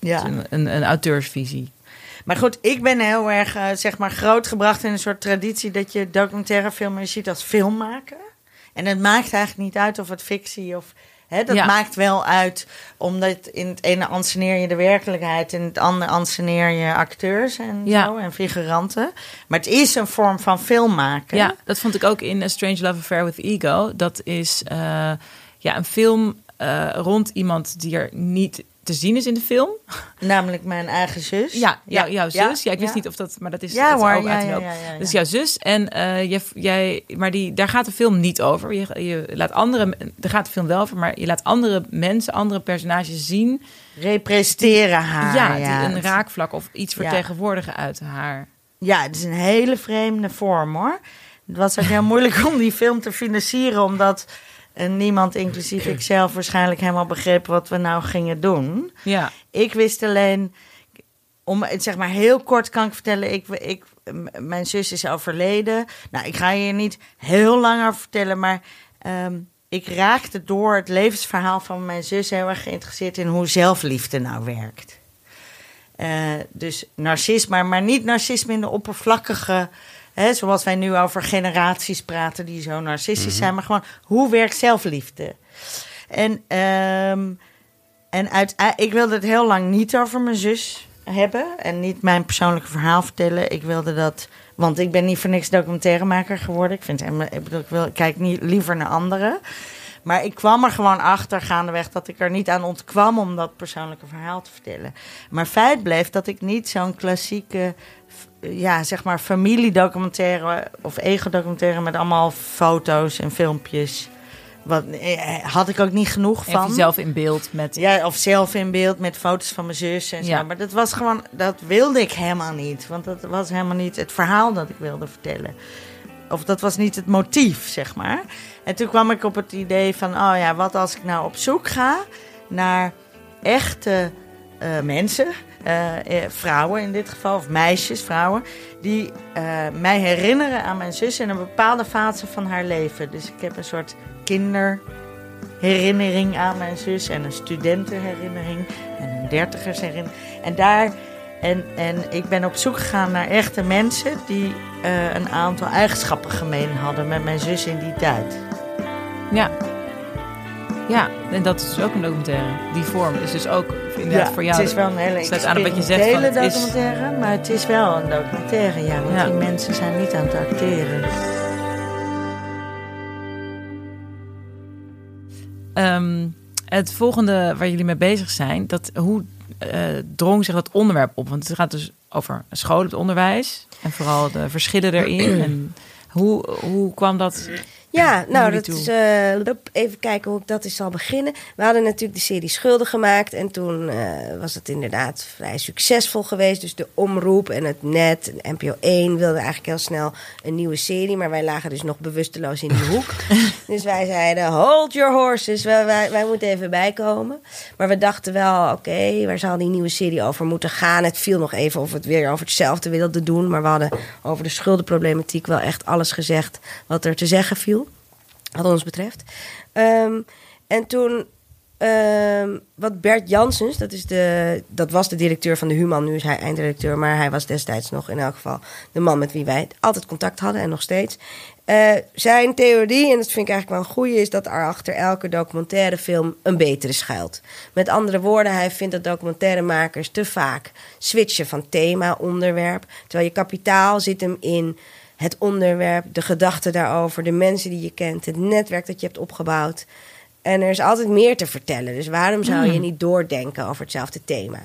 Ja. een, een, een auteursvisie. Maar goed, ik ben heel erg, eh, zeg maar, grootgebracht in een soort traditie dat je documentaire filmen ziet als film maken. En het maakt eigenlijk niet uit of het fictie of. Hè, dat Ja. maakt wel uit, omdat in het ene anseneer je de werkelijkheid, in het andere anseneer je acteurs en Ja. zo en figuranten. Maar het is een vorm van film maken. Ja, dat vond ik ook in A Strange Love Affair with Ego. Dat is eh, ja, een film eh, rond iemand die er niet te zien is in de film. Namelijk mijn eigen zus. Ja, jou- jouw zus. Ja, ik wist ja. niet of dat, maar dat is Ja hoor, ook ja, ja. Dus jouw zus en eh, jij, jij, maar die, daar gaat de film niet over. Je, je laat andere, daar gaat de film wel over, maar je laat andere mensen, andere personages zien. Representeren haar. ja, die een raakvlak of iets vertegenwoordigen uit haar. Ja, het is een hele vreemde vorm hoor. Het was ook heel moeilijk om die film te financieren, omdat eh, niemand, inclusief ikzelf, waarschijnlijk helemaal begreep wat we nou gingen doen. Ja, Ik wist alleen, om het zeg maar heel kort kan ik vertellen, ik, ik, mijn zus is overleden. Nou, ik ga je niet heel lang over vertellen, maar ehm, ik raakte door het levensverhaal van mijn zus heel erg geïnteresseerd in hoe zelfliefde nou werkt. Eh, dus narcisme, maar niet narcisme in de oppervlakkige. Hè, zoals wij nu over generaties praten die zo narcistisch zijn, maar gewoon hoe werkt zelfliefde? En, ehm, en uit, ik wilde het heel lang niet over mijn zus hebben en niet mijn persoonlijke verhaal vertellen. Ik wilde dat, want ik ben niet voor niks documentairemaker geworden. Ik, vind, ik, bedoel, ik wil, ik kijk niet liever naar anderen. Maar ik kwam er gewoon achter gaandeweg dat ik er niet aan ontkwam om dat persoonlijke verhaal te vertellen. Maar feit bleef dat ik niet zo'n klassieke, ja, zeg maar familiedocumentaire of ego-documentaire met allemaal foto's en filmpjes. Wat eh, had ik ook niet genoeg even van. jezelf in beeld met... Ja, of zelf in beeld met foto's van mijn zus en zo. Ja. Maar dat was gewoon, dat wilde ik helemaal niet. Want dat was helemaal niet het verhaal dat ik wilde vertellen. Of dat was niet het motief, zeg maar. En toen kwam ik op het idee van, oh ja, wat als ik nou op zoek ga naar echte eh, mensen, vrouwen in dit geval, of meisjes, vrouwen, die eh, mij herinneren aan mijn zus in een bepaalde fase van haar leven. Dus ik heb een soort kinderherinnering aan mijn zus en een studentenherinnering en een dertigersherinnering. En daar. En, en ik ben op zoek gegaan naar echte mensen die eh, een aantal eigenschappen gemeen hadden met mijn zus in die tijd. Ja. Ja, en dat is ook een documentaire. Die vorm is dus ook inderdaad voor jou. Het is wel een hele sluit aan wat je zegt het is- documentaire, maar het is wel een documentaire, ja. Want Ja. die mensen zijn niet aan het acteren. Ehm, het volgende waar jullie mee bezig zijn, dat hoe eh, drong zich dat onderwerp op? Want het gaat dus over school, het onderwijs en vooral de verschillen erin. En hoe, hoe kwam dat? Ja, nou, dat is, eh, even kijken hoe ik dat eens zal beginnen. We hadden natuurlijk de serie Schulden gemaakt. En toen eh, was het inderdaad vrij succesvol geweest. Dus de omroep en het net, en NPO 1 wilden eigenlijk heel snel een nieuwe serie. Maar wij lagen dus nog bewusteloos in die hoek. dus wij zeiden, hold your horses. Wij, wij, wij moeten even bijkomen. Maar we dachten wel, oké, waar zal die nieuwe serie over moeten gaan? Het viel nog even of we het weer over hetzelfde wilden doen. Maar we hadden over de schuldenproblematiek wel echt alles gezegd wat er te zeggen viel wat ons betreft. Ehm, en toen, ehm, wat Bert Janssens, dat, is de, dat was de directeur van de Human, nu is hij eindredacteur, maar hij was destijds nog in elk geval de man met wie wij altijd contact hadden en nog steeds. Eh, zijn theorie, en dat vind ik eigenlijk wel een goede, is dat er achter elke documentairefilm een betere schuilt. Met andere woorden, hij vindt dat documentairemakers te vaak switchen van thema, onderwerp. Terwijl je kapitaal zit hem in het onderwerp, de gedachten daarover, de mensen die je kent, het netwerk dat je hebt opgebouwd. En er is altijd meer te vertellen. Dus waarom zou je niet doordenken over hetzelfde thema?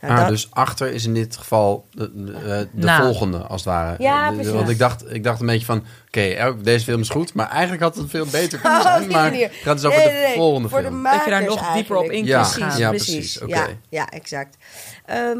Nou, Ah, dat- dus achter is in dit geval de, de, eh, de Na. volgende, als het ware. Ja, Eh, precies. Want ik dacht, ik dacht een beetje van... Oké, deze film is goed, maar eigenlijk had het veel beter kunnen Oh, zijn. maar het gaat dus over Nee, de nee, volgende voor film. De Dat je daar nog dieper op in kunt precies, gaan. Ja, precies. Ja, ja, exact. Ehm,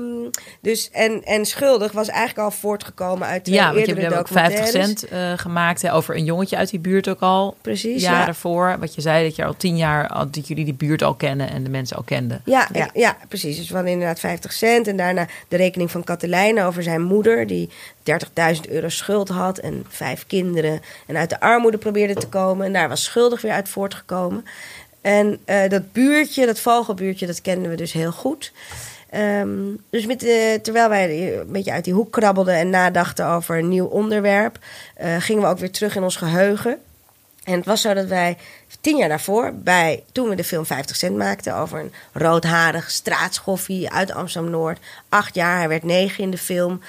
dus, en, en Schuldig was eigenlijk al voortgekomen uit twee Ja, want je hebt ook 50 documentaires. cent eh, gemaakt hè, over een jongetje uit die buurt ook al. Precies, jaren ja. daarvoor. Wat je zei, dat je al tien jaar, al, dat jullie die buurt al kennen en de mensen al kenden. Ja, Ja. ja. ja, precies. Dus hadden inderdaad 50 cent. En daarna de rekening van Katelijne over zijn moeder... die 30.000 euro schuld had en vijf kinderen... en uit de armoede probeerde te komen. En daar was schuldig weer uit voortgekomen. En eh, dat buurtje, dat vogelbuurtje, dat kenden we dus heel goed. Ehm, dus met, eh, terwijl wij een beetje uit die hoek krabbelden... en nadachten over een nieuw onderwerp... eh, gingen we ook weer terug in ons geheugen... En het was zo dat wij tien jaar daarvoor, bij, toen we de film 50 Cent maakten... over een roodharig straatschoffie uit Amsterdam-Noord. Acht jaar, hij werd negen in de film.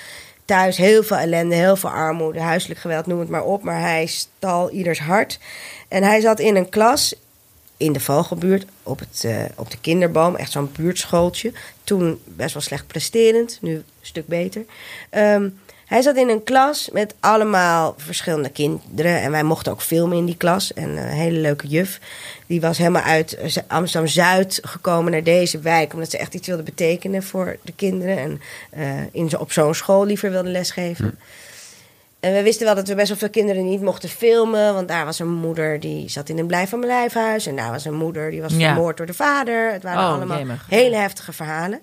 Thuis heel veel ellende, heel veel armoede, huiselijk geweld, noem het maar op. Maar hij stal ieders hart. En hij zat in een klas in de Vogelbuurt op, het, eh, op de kinderboom. Echt zo'n buurtschooltje. Toen best wel slecht presterend, nu een stuk beter. Ehm, hij zat in een klas met allemaal verschillende kinderen. En wij mochten ook filmen in die klas. En een hele leuke juf. Die was helemaal uit eh, Amsterdam-Zuid gekomen naar deze wijk. Omdat ze echt iets wilde betekenen voor de kinderen. En eh, in, op zo'n school liever wilde lesgeven. En we wisten wel dat we best wel veel kinderen niet mochten filmen. Want daar was een moeder die zat in een blijf van mijn lijfhuis. En daar was een moeder die was Ja. vermoord door de vader. Het waren Oh, allemaal jemig. hele heftige verhalen.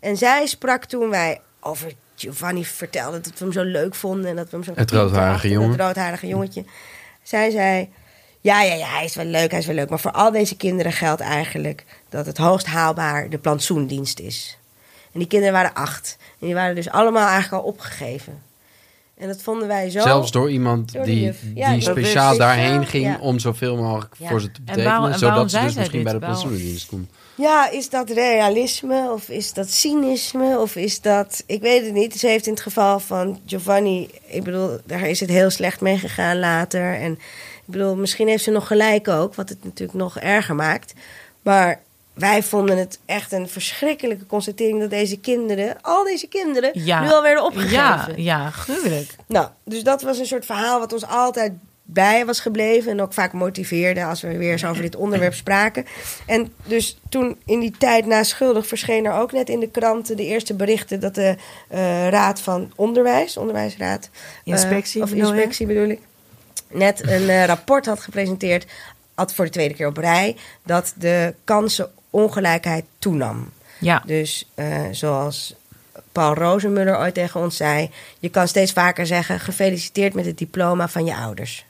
En zij sprak toen wij over Giovanni vertelden dat we hem zo leuk vonden. En dat we hem zo Het roodharige jongen. Het roodharige jongetje. Zij zei, ja, ja, ja, hij is wel leuk, hij is wel leuk. Maar voor al deze kinderen geldt eigenlijk dat het hoogst haalbaar de plantsoendienst is. En die kinderen waren acht. En die waren dus allemaal eigenlijk al opgegeven. En dat vonden wij zo... Zelfs door iemand Door die. Ja, die speciaal daarheen ging ja. om zoveel mogelijk Ja. voor ze te En betekenen. waarom- en waarom zodat ze dus misschien bij de pensioendienst komt. Ja, is dat realisme of is dat cynisme of is dat... Ik weet het niet. Ze heeft in het geval van Giovanni... Ik bedoel, daar is het heel slecht mee gegaan later. En ik bedoel, misschien heeft ze nog gelijk ook... wat het natuurlijk nog erger maakt. Maar wij vonden het echt een verschrikkelijke constatering... dat deze kinderen, al deze kinderen, Ja. nu al werden opgegeven. Ja, ja, gruwelijk. Nou, dus dat was een soort verhaal wat ons altijd bij was gebleven. En ook vaak motiveerde als we weer eens over dit onderwerp spraken. En dus toen in die tijd na Schuldig verscheen er ook net in de kranten de eerste berichten dat de eh, Raad van Onderwijs, Onderwijsraad. eh, Inspectie of inspectie bedoel ik. Net een eh, rapport had gepresenteerd, had voor de tweede keer op rij, dat de kansenongelijkheid toenam. Ja. Dus zoals Paul Rozenmuller ooit tegen ons zei... je kan steeds vaker zeggen... gefeliciteerd met het diploma van je ouders.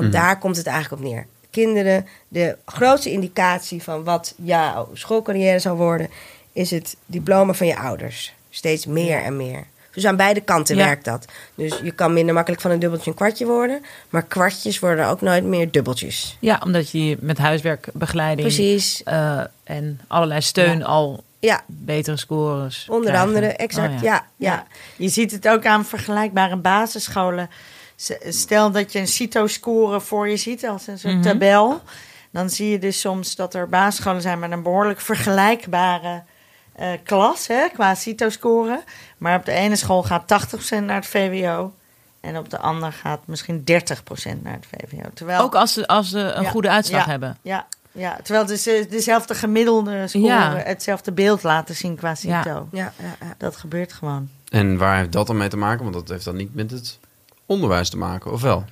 Want daar komt het eigenlijk op neer. Kinderen, de grootste indicatie van wat jouw schoolcarrière zal worden... is het diploma van je ouders. Steeds meer en meer. Dus aan beide kanten Ja. werkt dat. Dus je kan minder makkelijk van een dubbeltje een kwartje worden... maar kwartjes worden ook nooit meer dubbeltjes. ja, omdat je met huiswerkbegeleiding Precies. eh, en allerlei steun al Ja, betere scores onder krijgen. andere, exact. Oh, ja. Ja, Ja. Je ziet het ook aan vergelijkbare basisscholen. Stel dat je een CITO-score voor je ziet als een soort Mhm. tabel. Dan zie je dus soms dat er basisscholen zijn met een behoorlijk vergelijkbare eh, klas hè, qua CITO-score. Maar op de ene school gaat 80% naar het VWO. En op de andere gaat misschien 30% naar het VWO. Terwijl, Ook als ze, als ze een Ja, goede uitslag ja, hebben. Ja, ja, terwijl is, eh, dezelfde gemiddelde score, Ja. hetzelfde beeld laten zien qua CITO. Ja. Ja, ja, ja. Dat gebeurt gewoon. En waar heeft dat dan mee te maken? Want dat heeft dan niet met het onderwijs te maken, of wel?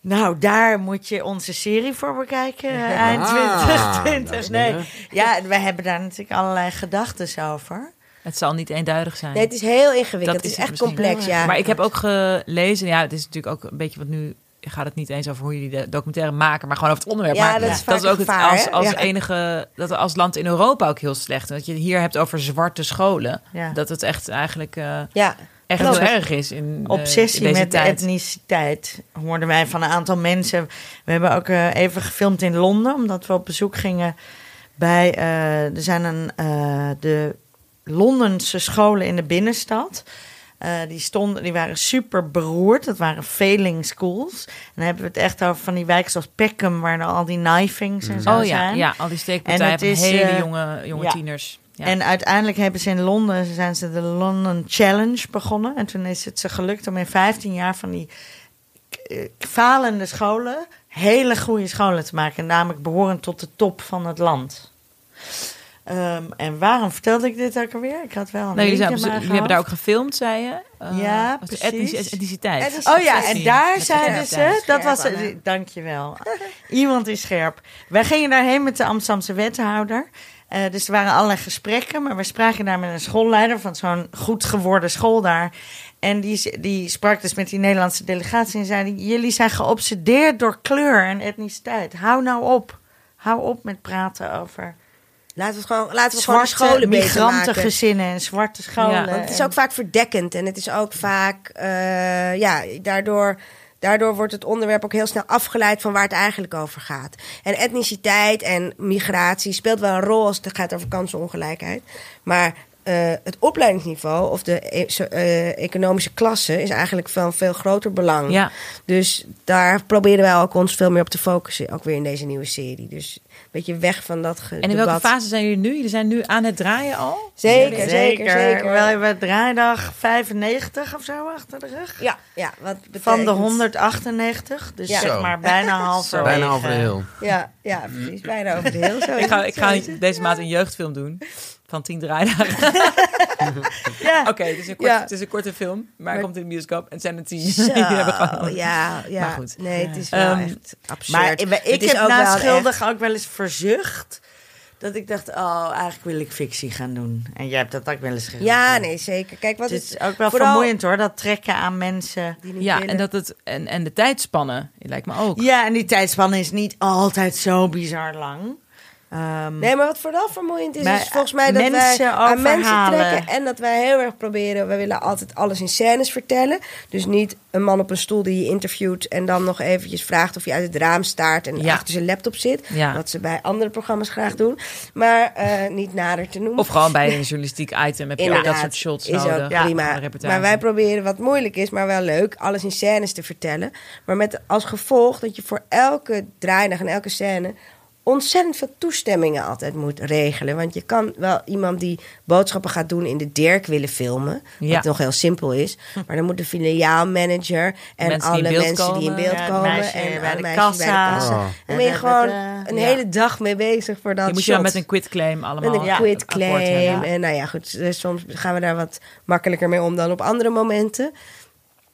Nou, daar moet je onze serie voor bekijken, eh, eind Ah, 2020. dames en Nee, ja, we hebben daar natuurlijk allerlei gedachten over. Het zal niet eenduidig zijn. Nee, het is heel ingewikkeld. Dat het is is echt complex, ja. Maar ik heb ook gelezen, ja, het is natuurlijk ook een beetje wat nu gaat het niet eens over hoe jullie de documentaire maken, maar gewoon over het onderwerp. Ja, maar dat is vaak is ook het als, als Ja. enige dat als land in Europa ook heel slecht. Dat je het hier hebt over zwarte scholen, Ja. dat het echt eigenlijk eh, Ja, echt heel erg is in eh, Obsessie in met tijd. etniciteit hoorden wij van een aantal mensen. We hebben ook eh, even gefilmd in Londen, omdat we op bezoek gingen bij. eh, er zijn een, de Londense scholen in de binnenstad. Die, stonden, die waren super beroerd. Dat waren failing schools. En dan hebben we het echt over van die wijken zoals Peckham, waar al die knifings en zo Oh ja, zijn. ja, al die En steekpartijen van hele jonge, jonge ja. tieners. Ja. En uiteindelijk hebben ze in Londen zijn ze de London Challenge begonnen. En toen is het ze gelukt om in 15 jaar van die eh, falende scholen hele goede scholen te maken. Namelijk behorend tot de top van het land. Ehm, en waarom vertelde ik dit ook alweer? Ik had wel een Nee, jullie, hebben daar ook gefilmd, zei je? Eh, Ja, precies. etnici- etniciteit. Etniciteit. Oh ja, en daar zeiden ze, dat was, Anne. dankjewel. Iemand is scherp. Wij gingen daarheen met de Amsterdamse wethouder. Eh, dus er waren allerlei gesprekken, maar we spraken daar met een schoolleider van zo'n goed geworden school daar. En die, die sprak dus met die Nederlandse delegatie en zei: Jullie zijn geobsedeerd door kleur en etniciteit. Hou nou op. Hou op met praten over laten we gewoon, laten we gewoon zwarte scholen beter maken. migrantengezinnen en zwarte scholen. Ja, Want het is ook vaak verdekkend en het is ook vaak, eh, ja, daardoor, daardoor wordt het onderwerp ook heel snel afgeleid van waar het eigenlijk over gaat. En etniciteit en migratie speelt wel een rol als het gaat over kansenongelijkheid. Maar eh, het opleidingsniveau of de e- eh, economische klasse is eigenlijk van veel groter belang. Ja. Dus daar proberen wij ook ons veel meer op te focussen, ook weer in deze nieuwe serie. Dus beetje weg van dat ge- En in welke debat. fase zijn jullie nu? Jullie zijn nu aan het draaien al? Zeker, zeker, zeker. We hebben draaidag 95 of zo achter de rug. Ja, ja, wat Van de betekent- 198, dus Ja. zeg maar bijna half. Bijna over de heel. Ja, ja, precies. Bijna over de heel. Zo Ik ga, ik ga deze maand een jeugdfilm doen. Van tien draaidagen. Ja. Oké, het, is een kort- Ja. het is een korte film. Maar hij komt in de bioscoop. En het zijn er tien. Zo, ja, ja. Maar goed. Nee, het is wel Ehm, echt absurd. Maar ik, ik Het heb ook na schuldig ook wel eens verzucht. Dat ik dacht, oh, eigenlijk wil ik fictie gaan doen. En jij hebt dat ook wel eens gedaan. Ja, nee, zeker. Kijk, wat Het is ook wel vermoeiend hoor, dat trekken aan mensen. die niet Ja, willen. en, dat het, en, en de tijdspannen, lijkt me ook. Ja, en die tijdspanne is niet altijd zo bizar lang. Ehm, Nee, maar wat vooral vermoeiend is, is volgens mij dat mensen wij aan mensen trekken. En dat wij heel erg proberen, wij willen altijd alles in scènes vertellen. Dus niet een man op een stoel die je interviewt en dan nog eventjes vraagt of je uit het raam staart en Ja. achter zijn laptop zit. Ja. Wat ze bij andere programma's graag doen. Maar eh, niet nader te noemen. Of gewoon bij een journalistiek item heb je ook dat soort shots is nodig. ook prima. Maar wij proberen wat moeilijk is, maar wel leuk, alles in scènes te vertellen. Maar met als gevolg dat je voor elke draaidag en elke scène ontzettend veel toestemmingen altijd moet regelen. Want je kan wel iemand die boodschappen gaat doen in de Dirk willen filmen. Ja. Wat nog heel simpel is. Maar dan moet de filiaalmanager en Mensen alle mensen die in komen. beeld Ja, komen. meisje en bij de meisjes kassa. bij de kassa. Oh. Dan ben je gewoon eh, een ja. hele dag mee bezig voor dat je moet je dan met een quitclaim allemaal Met een Ja. quit akkoord hebben. claim. En nou ja, goed, dus soms gaan we daar wat makkelijker mee om dan op andere momenten.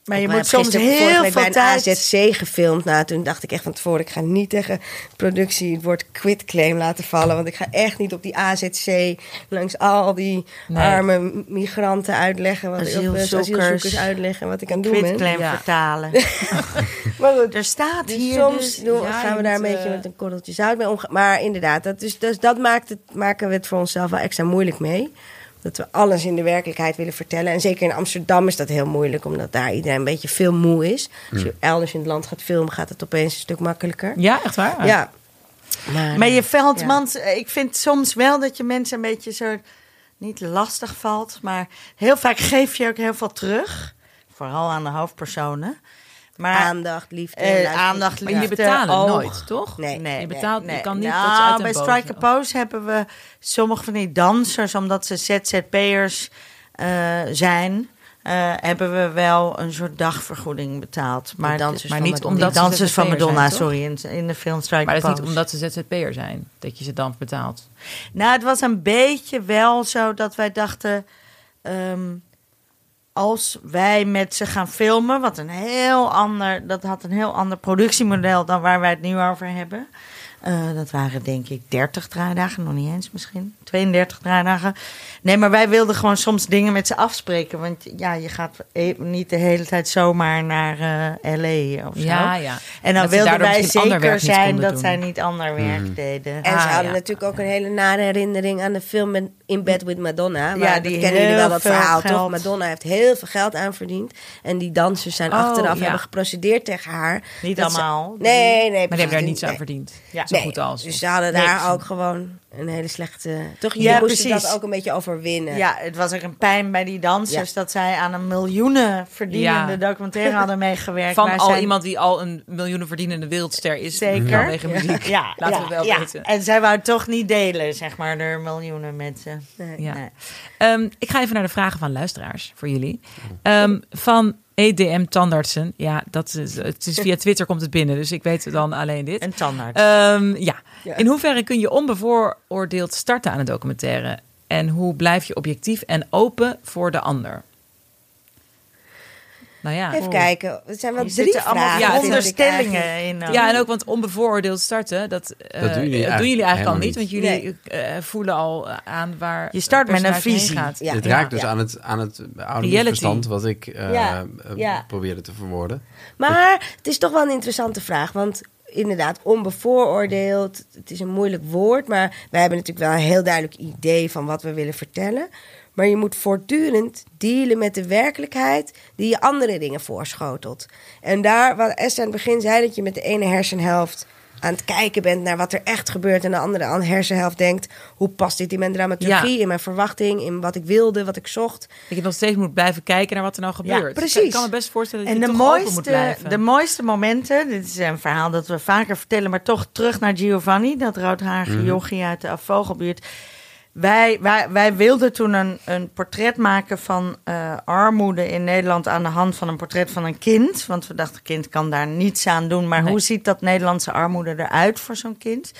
Maar je moet ik heb soms heel veel bij een tijd... AZC gefilmd. Nou, toen dacht ik echt van tevoren, ik ga niet tegen productie het woord quit claim laten vallen. Want ik ga echt niet op die AZC langs al die Nee. arme migranten uitleggen. Wat ik op, eh, Asielzoekers. asielzoekers uitleggen wat ik aan het doen ben. quitclaim Ja. vertalen. Maar goed, er staat dus hier soms dus... ja, gaan we daar een beetje eh, met een korreltje zout mee omgaan. Maar inderdaad, dat, is, dus dat maakt het, maken we het voor onszelf wel extra moeilijk mee. Dat we alles in de werkelijkheid willen vertellen. En zeker in Amsterdam is dat heel moeilijk, omdat daar iedereen een beetje veel moe is. Als je elders in het land gaat filmen, gaat het opeens een stuk makkelijker. Ja, echt waar? Ja. Maar, Maar je valt, want ik vind soms wel dat je mensen een beetje zo niet lastig valt, maar heel vaak geef je ook heel veel terug, vooral aan de hoofdpersonen. Maar aandacht, liefde. eh, aandacht, Maar liefde, jullie betalen oog. nooit, toch? Nee. Nee, Je nee, betaalt- je nee. kan niet Nou, dat uit bij Strike a Pose hebben we sommige van die dansers, omdat ze ZZP'ers eh zijn, eh, hebben we wel een soort dagvergoeding betaald. Maar, dansers maar van niet Madonna. omdat die dansers van Madonna, zijn, sorry, in, in de film Strike Maar dat is niet omdat ze ZZP'er zijn, dat je ze dan betaalt. Nou, het was een beetje wel zo dat wij dachten. ehm, als wij met ze gaan filmen, wat een heel ander, dat had een heel ander productiemodel dan waar wij het nu over hebben. Eh, dat waren denk ik 30 draaidagen, nog niet eens misschien. 32 draaidagen. Nee, maar wij wilden gewoon soms dingen met ze afspreken. Want ja, je gaat e- niet de hele tijd zomaar naar eh LA of zo. Ja, ja. En dan Dat wilden wij zeker zijn dat doen. zij niet ander werk deden. En ze Ah, hadden ja. natuurlijk ook een hele nare herinnering aan de film In Bed with Madonna. Waar, Ja, dat die kennen jullie wel, dat verhaal toch? Madonna heeft heel veel geld aan verdiend. En die dansers zijn Oh, achteraf ja. hebben geprocedeerd tegen haar. Niet ze- allemaal. Nee, nee. Maar die hebben daar niets aan verdiend. Ja. Zo Nee, goed als. Dus ze hadden Niks. daar ook gewoon een hele slechte... Toch, je Ja, moest precies. dat ook een beetje overwinnen. Ja, het was ook een pijn bij die dansers dat zij aan een miljoenen verdienende Ja. documentaire hadden meegewerkt. Van al iemand die al een miljoenen verdienende wereldster is. Zeker. Vanwege muziek. Ja, Laten ja, we wel ja. weten. En zij wou toch niet delen, zeg maar, de miljoenen met ze. Nee. Ja. Nee. Ehm, ik ga even naar de vragen van luisteraars voor jullie. Ehm, van EDM Tandartsen. Ja, dat is, het is via Twitter komt het binnen, dus ik weet dan alleen dit. Een tandarts. Ehm, ja. Ja. In hoeverre kun je onbevooroordeeld starten aan een documentaire? En hoe blijf je objectief en open voor de ander? Nou ja. Even kijken. Het zijn wel drie zitten allemaal vragen. Ja, het onderstellingen in. uh, Ja, en ook want onbevooroordeeld starten, dat, eh, Dat doen jullie dat eigenlijk eigenlijk al niet. Want jullie Nee. eh, voelen al aan waar Je start het met een visie. gaat. Ja. Dit raakt dus ja. aan het, aan het oude misverstand wat ik eh, Ja, eh, ja. probeerde te verwoorden. Maar het is toch wel een interessante vraag. Want inderdaad, onbevooroordeeld. Het is een moeilijk woord. Maar wij hebben natuurlijk wel een heel duidelijk idee van wat we willen vertellen. Maar je moet voortdurend dealen met de werkelijkheid die je andere dingen voorschotelt. En daar, wat Esther aan het begin zei, dat je met de ene hersenhelft aan het kijken bent naar wat er echt gebeurt. En de andere aan de hersenhelft denkt, hoe past dit in mijn dramaturgie, Ja. in mijn verwachting, in wat ik wilde, wat ik zocht. Dat je nog steeds moet blijven kijken naar wat er nou gebeurt. precies. Ik kan me best voorstellen dat En je de toch open moet mooiste, blijven. de mooiste momenten, dit is een verhaal dat we vaker vertellen, maar toch terug naar Giovanni, dat roodharige jochie uit de Vogelbuurt. Wij, wij, wij wilden toen een, een portret maken van eh, armoede in Nederland aan de hand van een portret van een kind. Want we dachten, kind kan daar niets aan doen. Maar Nee. hoe ziet dat Nederlandse armoede eruit voor zo'n kind?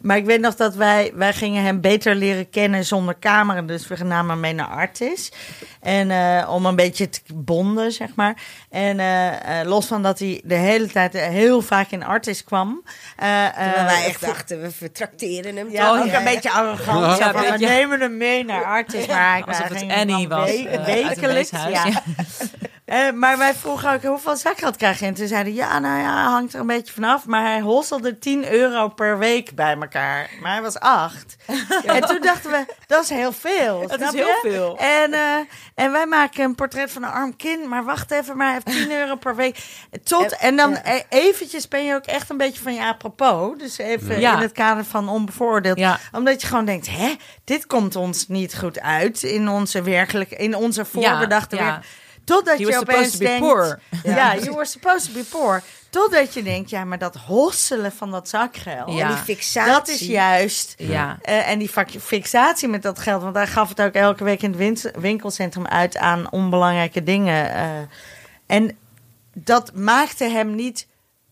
Maar ik weet nog dat wij, wij gingen hem beter leren kennen zonder camera. Dus we namen hem mee naar Artis. En eh, om een beetje te bonden, zeg maar. En eh, eh, los van dat hij de hele tijd heel vaak in Artis kwam. eh, eh, Terwijl wij echt dachten, we vertrakteren hem. ja, toch? ook een beetje arrogant. Ja, van, we nemen hem mee naar Artis. Maar Alsof wij het Annie was, wekelijks. Ja. Eh, maar wij vroegen ook hoeveel zakgeld krijg je? En toen zeiden ja, nou ja, hangt er een beetje vanaf. Maar hij hosselde 10 euro per week bij elkaar. Maar hij was acht. En toen dachten we, dat is heel veel. Dat is heel je? veel. En, eh, en wij maken een portret van een arm kind. Maar wacht even, maar hij heeft 10 euro per week. Tot, en dan ja. eh, eventjes ben je ook echt een beetje van je apropos. Dus even Ja. in het kader van onbevooroordeeld. Ja. Omdat je gewoon denkt, hè, dit komt ons niet goed uit in onze werkelijke, in onze voorbedachte ja. Totdat He je was opeens supposed to be denkt... poor. Ja, you were supposed to be poor. Totdat je denkt, ja, maar dat hosselen van dat zakgeld... Ja. En die fixatie. Dat is juist... Ja. eh, en die fixatie met dat geld, want hij gaf het ook elke week in het win- winkelcentrum uit aan onbelangrijke dingen. eh. en dat maakte hem niet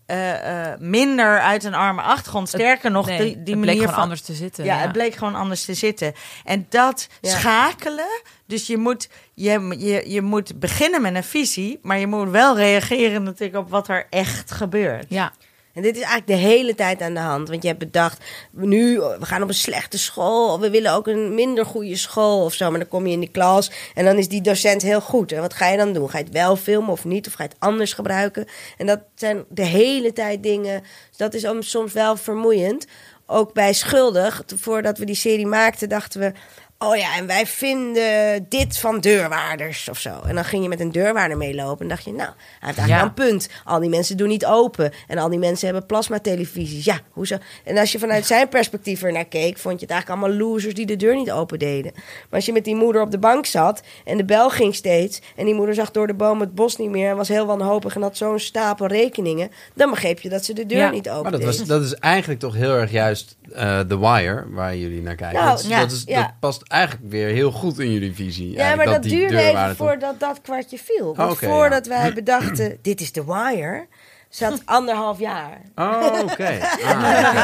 eh, eh, minder uit een arme achtergrond. Sterker nog, Nee, die, manier van anders te zitten. ja, het bleek gewoon anders te zitten. En dat Ja. schakelen. Dus je moet, je, je, je moet beginnen met een visie, maar je moet wel reageren natuurlijk op wat er echt gebeurt. Ja. En dit is eigenlijk de hele tijd aan de hand. Want je hebt bedacht, nu, we gaan op een slechte school. We willen ook een minder goede school of zo. Maar dan kom je in die klas en dan is die docent heel goed. En wat ga je dan doen? Ga je het wel filmen of niet? Of ga je het anders gebruiken? En dat zijn de hele tijd dingen. Dus dat is om- soms wel vermoeiend. Ook bij Schuldig, voordat we die serie maakten, dachten we... Oh ja, en wij vinden dit van deurwaarders of zo. En dan ging je met een deurwaarder meelopen en dacht je, nou, hij heeft eigenlijk Ja. wel een punt. Al die mensen doen niet open. En al die mensen hebben plasmatelevisies. Ja, hoezo? En als je vanuit zijn perspectief er naar keek, vond je het eigenlijk allemaal losers die de deur niet open deden. Maar als je met die moeder op de bank zat en de bel ging steeds. En die moeder zag door de boom het bos niet meer en was heel wanhopig en had zo'n stapel rekeningen. Dan begreep je dat ze de deur Ja. niet open Maar dat, was, dat is eigenlijk toch heel erg juist eh The Wire, waar jullie naar kijken. Nou, dat, is- ja, dat, is, ja. dat past eigenlijk weer heel goed in jullie visie. Ja, maar dat, duurde even toch- voordat dat kwartje viel. Want Oké, voordat ja. wij bedachten, dit is The Wire, zat anderhalf jaar. Oh, oké. Ah,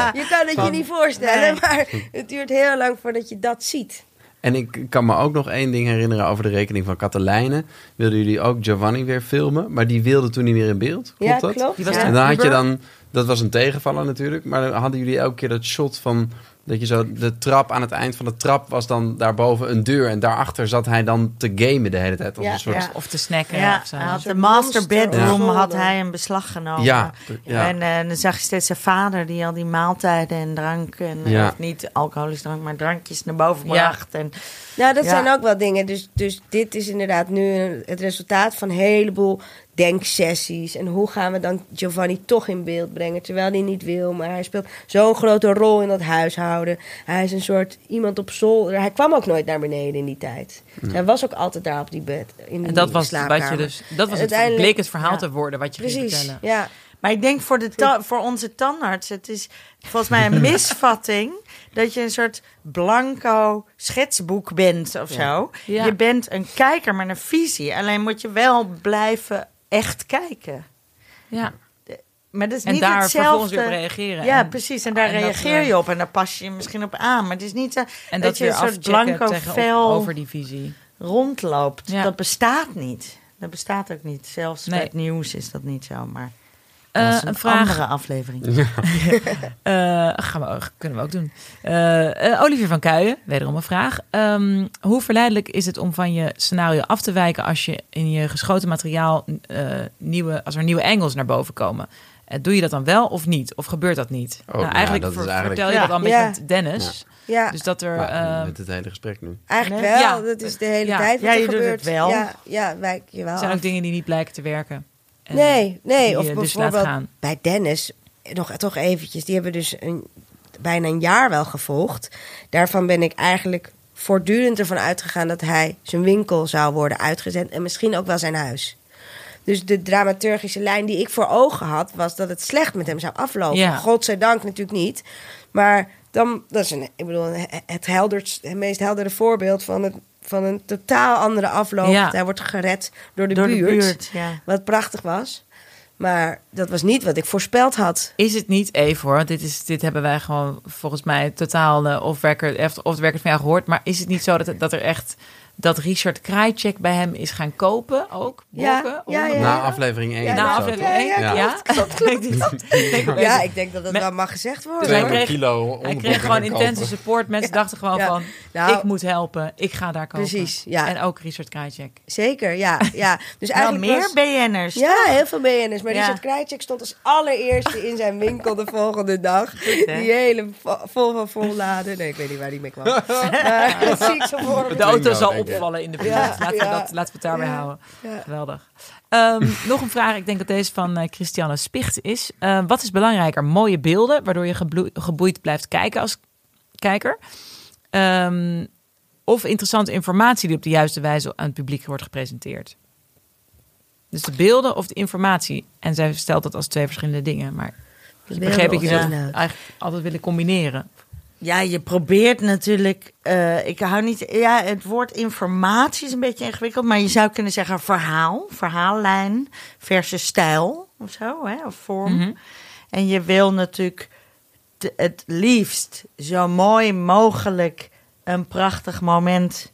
oké. Je kan het je niet voorstellen, maar het duurt heel lang voordat je dat ziet. En ik kan me ook nog één ding herinneren over de rekening van Katelijne. Wilden jullie ook Giovanni weer filmen? Maar die wilde toen niet meer in beeld. Klopt Ja, dat? klopt. Die was Ja. En dan had je dan, dat was een tegenvaller natuurlijk, maar dan hadden jullie elke keer dat shot van dat je zo de trap aan het eind van de trap was dan daarboven een deur en daarachter zat hij dan te gamen de hele tijd Ja, een soort. ja. Of te snacken Ja, of zo. hij had Zo'n de master bedroom of had hij in beslag genomen. Ja, ja. En eh, dan zag je steeds zijn vader die al die maaltijden en drank en Ja. of niet alcoholisch drank, maar drankjes naar boven Ja. bracht. En Nou, dat Ja. zijn ook wel dingen. Dus, dus dit is inderdaad nu het resultaat van een heleboel denksessies. En hoe gaan we dan Giovanni toch in beeld brengen, terwijl hij niet wil. Maar hij speelt zo'n grote rol in dat huishouden. Hij is een soort iemand op zolder. Hij kwam ook nooit naar beneden in die tijd. Hij was ook altijd daar op die bed. In die En dat was wat slaapkamer. je dus. Dat was het, bleek het verhaal Ja. te worden wat je ging Precies, vertellen. ja. Maar ik denk voor, de ta- voor onze tandarts, het is volgens mij een misvatting dat je een soort blanco schetsboek bent of zo. Ja. Je bent een kijker met een visie. Alleen moet je wel blijven echt kijken. Ja. Maar dat is En niet daar hetzelfde. vervolgens op reageren. Ja, En- precies. En daar en dat, reageer eh, je op en daar pas je je misschien op aan. Maar het is niet zo En dat, dat, je een soort blanco vel over die visie. rondloopt. Ja. Dat bestaat niet. Dat bestaat ook niet. Zelfs Nee. bij het nieuws is dat niet zo. Maar Eh, dat is een een, vraag. andere aflevering. Eh, gaan we, kunnen we ook doen. Eh, Olivier van Kuijen, wederom een vraag. Ehm, hoe verleidelijk is het om van je scenario af te wijken als je in je geschoten materiaal eh, nieuwe, als er nieuwe angles naar boven komen? Doe je dat dan wel of niet? Of gebeurt dat niet? Oh, nou, ja, eigenlijk, dat ver- eigenlijk- vertel je Ja. dat al een beetje Ja. met Dennis. ja. Dus dat er. Met het hele gesprek nu. Eigenlijk Nee? wel. Ja. Dat is de hele Ja. tijd wat Ja, er je doet gebeurt. het wel. Ja, ja wijk je wel er zijn af. ook dingen die niet blijken te werken. Nee, nee. die Of je dus bijvoorbeeld bij Dennis, nog toch eventjes, die hebben dus een, bijna een jaar wel gevolgd. Daarvan ben ik eigenlijk voortdurend ervan uitgegaan dat hij zijn winkel zou worden uitgezet en misschien ook wel zijn huis. Dus de dramaturgische lijn die ik voor ogen had, was dat het slecht met hem zou aflopen. Ja. Godzijdank natuurlijk niet. Maar dan, dat is een, ik bedoel, het, helderst, het meest heldere voorbeeld van, het, van een totaal andere afloop. Ja. Hij wordt gered door de Door buurt. de buurt, ja. Wat prachtig was. Maar dat was niet wat ik voorspeld had. Is het niet even hoor? Dit, is, dit hebben wij gewoon volgens mij totaal eh, off-record off record van jou gehoord. Maar is het niet zo dat, dat er echt dat Richard Krajcek bij hem is gaan kopen ook? Ja, Blokken? ja. Na aflevering 1. Ja, Na aflevering ja, 1? ja, Ja, klopt, Ja, ik denk dat dat Met- wel mag gezegd worden. Dus hij kreeg- kilo Hij kreeg gewoon intense support. Mensen Ja. dachten gewoon Ja. van, Nou, ik moet helpen. Ik ga daar kopen. Precies, ja. En ook Richard Krajcek. Zeker, ja. ja. Dus eigenlijk meer was- BN'ers. Ja, heel veel BN'ers. Maar Ja. Richard Krajcek stond als allereerste in zijn winkel de volgende dag. Die hele vo- vol van volladen. Nee, ik weet niet waar die mee kwam. maar dat zie ik zo voor me. De auto zal. Opvallen in de buurt. Laten, we dat, laten we het daarbij houden. Geweldig. Ehm, nog een vraag. Ik denk dat deze van eh, Christiane Spicht is. Eh, wat is belangrijker? Mooie beelden, waardoor je geboeid blijft kijken als kijker? Ehm, of interessante informatie die op de juiste wijze aan het publiek wordt gepresenteerd? Dus de beelden of de informatie? En zij stelt dat als twee verschillende dingen. Maar ik begreep dat je dat eigenlijk altijd willen combineren. Ja, je probeert natuurlijk. eh, ik hou niet. Ja, het woord informatie is een beetje ingewikkeld, maar je zou kunnen zeggen verhaal, verhaallijn versus stijl of zo, hè, of vorm. Mhm. En je wil natuurlijk te- het liefst zo mooi mogelijk een prachtig moment,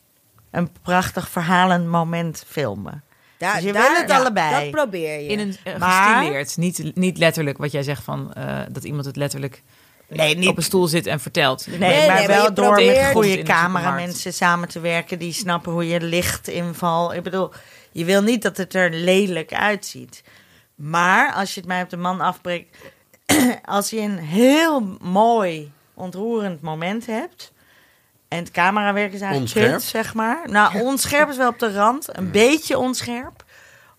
een prachtig verhalend moment filmen. Daar, Dus je daar- wil het ja, allebei. Dat probeer je. In een uh, Maar- gestileerd, niet, niet letterlijk wat jij zegt van eh, dat iemand het letterlijk Nee, niet op een stoel zit en vertelt. Nee, Nee, maar nee, wel door met goede de cameramensen samen te werken die snappen hoe je lichtinval. Ik bedoel, je wil niet dat het er lelijk uitziet. Maar als je het mij op de man afbreekt, als je een heel mooi, ontroerend moment hebt. En het camerawerk is eigenlijk Onscherp? kut, zeg maar. Nou, onscherp is wel op de rand. Een beetje onscherp.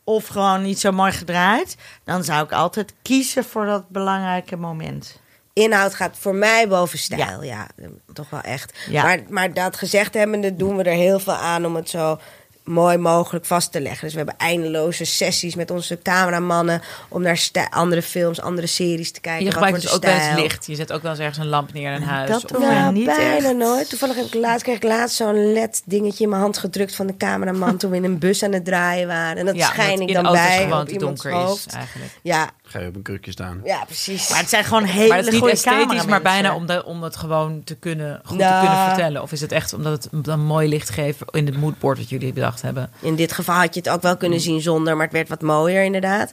Of gewoon niet zo mooi gedraaid. Dan zou ik altijd kiezen voor dat belangrijke moment. Inhoud gaat voor mij boven stijl, ja. toch wel echt. Ja. Maar, maar dat gezegd hebbende doen we er heel veel aan om het zo mooi mogelijk vast te leggen. Dus we hebben eindeloze sessies met onze cameramannen... om naar andere films, andere series te kijken. Je Wat gebruikt dus ook wel eens licht. Je zet ook wel eens ergens een lamp neer in een huis. Dat of- doen we Nou, niet bijna echt. nooit. Toevallig heb ik laatst, kreeg ik laatst zo'n led dingetje in mijn hand gedrukt van de cameraman toen we in een bus aan het draaien waren. En dat ja, schijn ik in dan bij gewoon op te iemands donker hoofd. is eigenlijk. Ja, Ga je op een krukje staan. ja, precies. Maar het zijn gewoon hele Maar het is niet goede esthetisch, maar bijna om, de, om het gewoon te kunnen, goed Nou. te kunnen vertellen. Of is het echt omdat het een mooi licht geeft in het moodboard dat jullie bedacht hebben? In dit geval had je het ook wel kunnen zien zonder, maar het werd wat mooier inderdaad.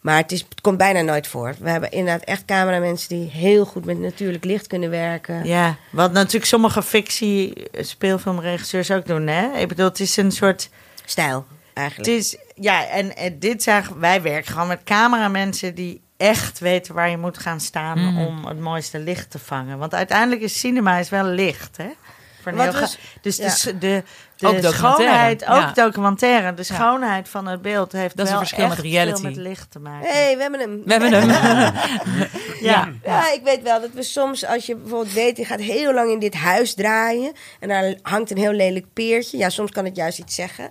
Maar het, is, het komt bijna nooit voor. We hebben inderdaad echt cameramensen die heel goed met natuurlijk licht kunnen werken. Ja, wat natuurlijk sommige fictie speelfilmregisseurs ook doen, hè? Ik bedoel, het is een soort... Stijl, Het eigenlijk. is, ja, en, en dit zijn, wij werken gewoon met cameramensen die echt weten waar je moet gaan staan Mhm. om het mooiste licht te vangen. Want uiteindelijk is cinema is wel licht, hè? Voor een heel was- dus ja. de, s- de, de Ook documentaire, schoonheid, ook ja. documentaire, de schoonheid van het beeld heeft Dat is een wel verschil met reality. veel met licht te maken. Hé, hey, we hebben hem. We hebben hem. ja. Ja, ik weet wel dat we soms, als je bijvoorbeeld weet, je gaat heel lang in dit huis draaien. En daar hangt een heel lelijk peertje. Ja, soms kan het juist iets zeggen.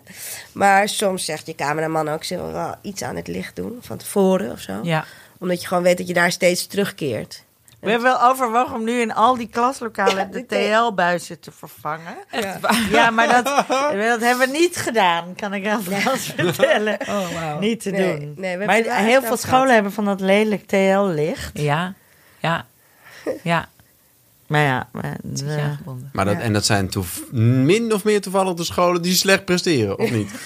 Maar soms zegt je cameraman ook, ze wil wel iets aan het licht doen van tevoren of zo. Ja. Omdat je gewoon weet dat je daar steeds terugkeert. We hebben wel overwogen om nu in al die klaslokalen de dit- TL-buizen te vervangen. Ja. Ja, maar dat, dat hebben we niet gedaan, kan ik alvast vertellen. Oh, wow. Niet te Nee, doen. nee, maar heel veel gehad. scholen hebben van dat lelijk TL-licht. Ja. Ja. Ja. Maar ja, maar, eh. Maar dat, Ja. En dat zijn toef- min of meer toevallig de scholen die slecht presteren, of niet?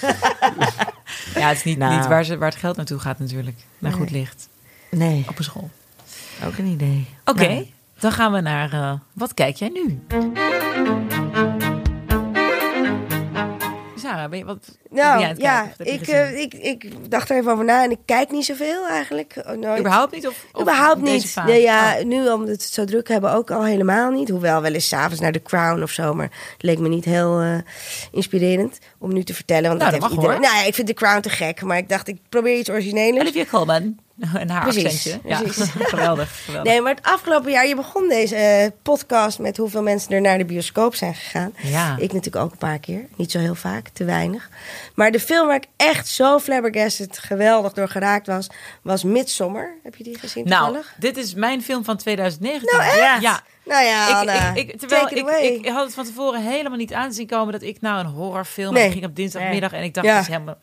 Ja, het is niet, Nou. niet waar, ze, waar het geld naartoe gaat natuurlijk. Naar goed licht. nee, Op een school. Ook een idee. Oké, Nee. dan gaan we naar... eh, wat kijk jij nu? Sarah, ben je, wat Nou ja, kijken? Ik, eh, ik, ik dacht er even over na en ik kijk niet zoveel eigenlijk. Oh, nooit. Überhaupt niet? Of, of Überhaupt niet. Nee, ja, Oh. nu omdat we het zo druk hebben ook al helemaal niet. Hoewel wel eens s'avonds naar The Crown of zo. Maar het leek me niet heel eh, inspirerend om nu te vertellen. Want Nou, dat dat heeft mag, iedereen. hoor. Nou, ja, ik vind The Crown te gek. Maar ik dacht, ik probeer iets origineels. Olivia Colman. En haar Precies, accentje. Ja, precies. geweldig. geweldig. Nee, maar het afgelopen jaar, je begon deze eh, podcast met hoeveel mensen er naar de bioscoop zijn gegaan. Ja. Ik natuurlijk ook een paar keer. Niet zo heel vaak, te weinig. Maar de film waar ik echt zo flabbergasted geweldig door geraakt was, was Midsommar. Heb je die gezien Nou, toevallig? dit is mijn film van 2019. Nou, echt? Ja. Nou ja, Ik, Anna, ik, ik, ik, ik had het van tevoren helemaal niet aan zien komen dat ik nou een horrorfilm. Nee. Ging op dinsdagmiddag en ik dacht Ja. dus helemaal.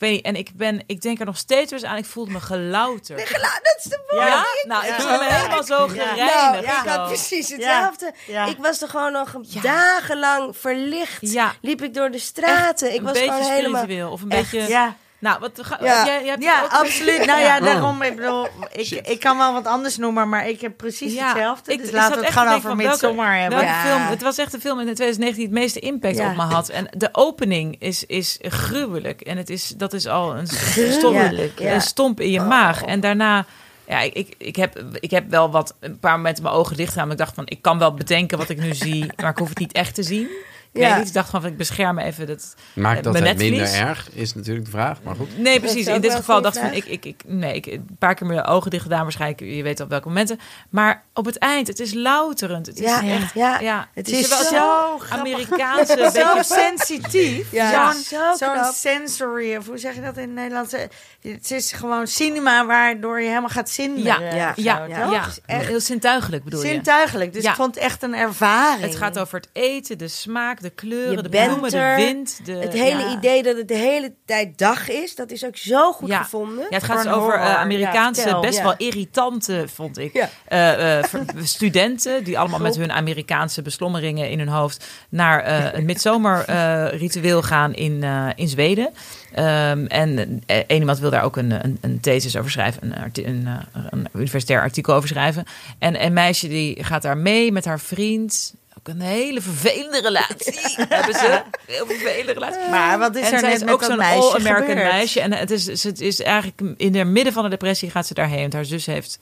Ik weet niet, en ik ben, ik denk er nog steeds weer eens aan. Ik voelde me gelouter. Dat is de woord. Ja? Nou, ik voelde me helemaal zo gereinigd. Nou, ik had precies hetzelfde. Ja. Ik was er gewoon nog Ja. dagenlang verlicht. Ja. Liep ik door de straten. ik een was beetje gewoon helemaal... spiritueel. Of een Echt. beetje... Nou, wat ga, Ja. jij, jij hebt ja ook- absoluut. Nou ja, Ja. daarom, ik bedoel, ik, ik kan wel wat anders noemen, maar ik heb precies Ja, hetzelfde. ik- dus ik laten we het echt gewoon over Midsommar hebben. Welke Ja. film, het was echt de film in 2019 die het meeste impact Ja. op me had. En de opening is, is gruwelijk. En het is, dat is al een stomp, een stomp in je maag. En daarna... Ja, ik, ik, ik, heb, ik heb wel wat een paar momenten mijn ogen dicht gedaan. Ik dacht van, ik kan wel bedenken wat ik nu zie. Maar ik hoef het niet echt te zien. Ik Ja. niet. Ik dacht van, ik bescherm even dat, Maakt dat mijn het minder erg, is natuurlijk de vraag. Maar goed. Nee, precies. In dit geval dacht ik ik, ik, ik, nee, ik een paar keer mijn ogen dicht gedaan waarschijnlijk. Je weet op welke momenten. Maar op het eind, het is louterend. Het is Ja, echt, ja. ja. Het Het is wel zo. Amerikaanse, Zo beetje sensitief. Ja, Zo'n zo zo'n knap. sensory, of hoe zeg je dat in het Nederlands? Eh, Het is gewoon cinema waardoor je helemaal gaat zinderen. Ja, Ja, ja, echt- heel zintuigelijk bedoel je. Zintuigelijk. Dus Ja. ik vond het echt een ervaring. Het gaat over het eten, de smaak, de kleuren, Je de bent bloemen, er. de wind. De, Het hele ja. idee dat het de hele tijd dag is, dat is ook zo goed Ja. gevonden. Ja, het gaat dus een over eh. Amerikaanse, Ja, best Ja. wel irritante, vond ik, Ja. eh, eh, studenten die allemaal met hun Amerikaanse beslommeringen in hun hoofd naar eh, een midzomerritueel gaan in, eh, in Zweden. Ehm, en één iemand wil daar ook een, een, een thesis over schrijven, een, arti- een, een universitair artikel over schrijven. En een meisje die gaat daar mee met haar vriend. Ook een hele vervelende relatie hebben ze. Heel vervelende relatie. Maar wat is en er zij net is met ook dat zo'n meisje all-American gebeurd? meisje. En het is, het is eigenlijk in het midden van de depressie gaat ze daarheen. Want haar zus heeft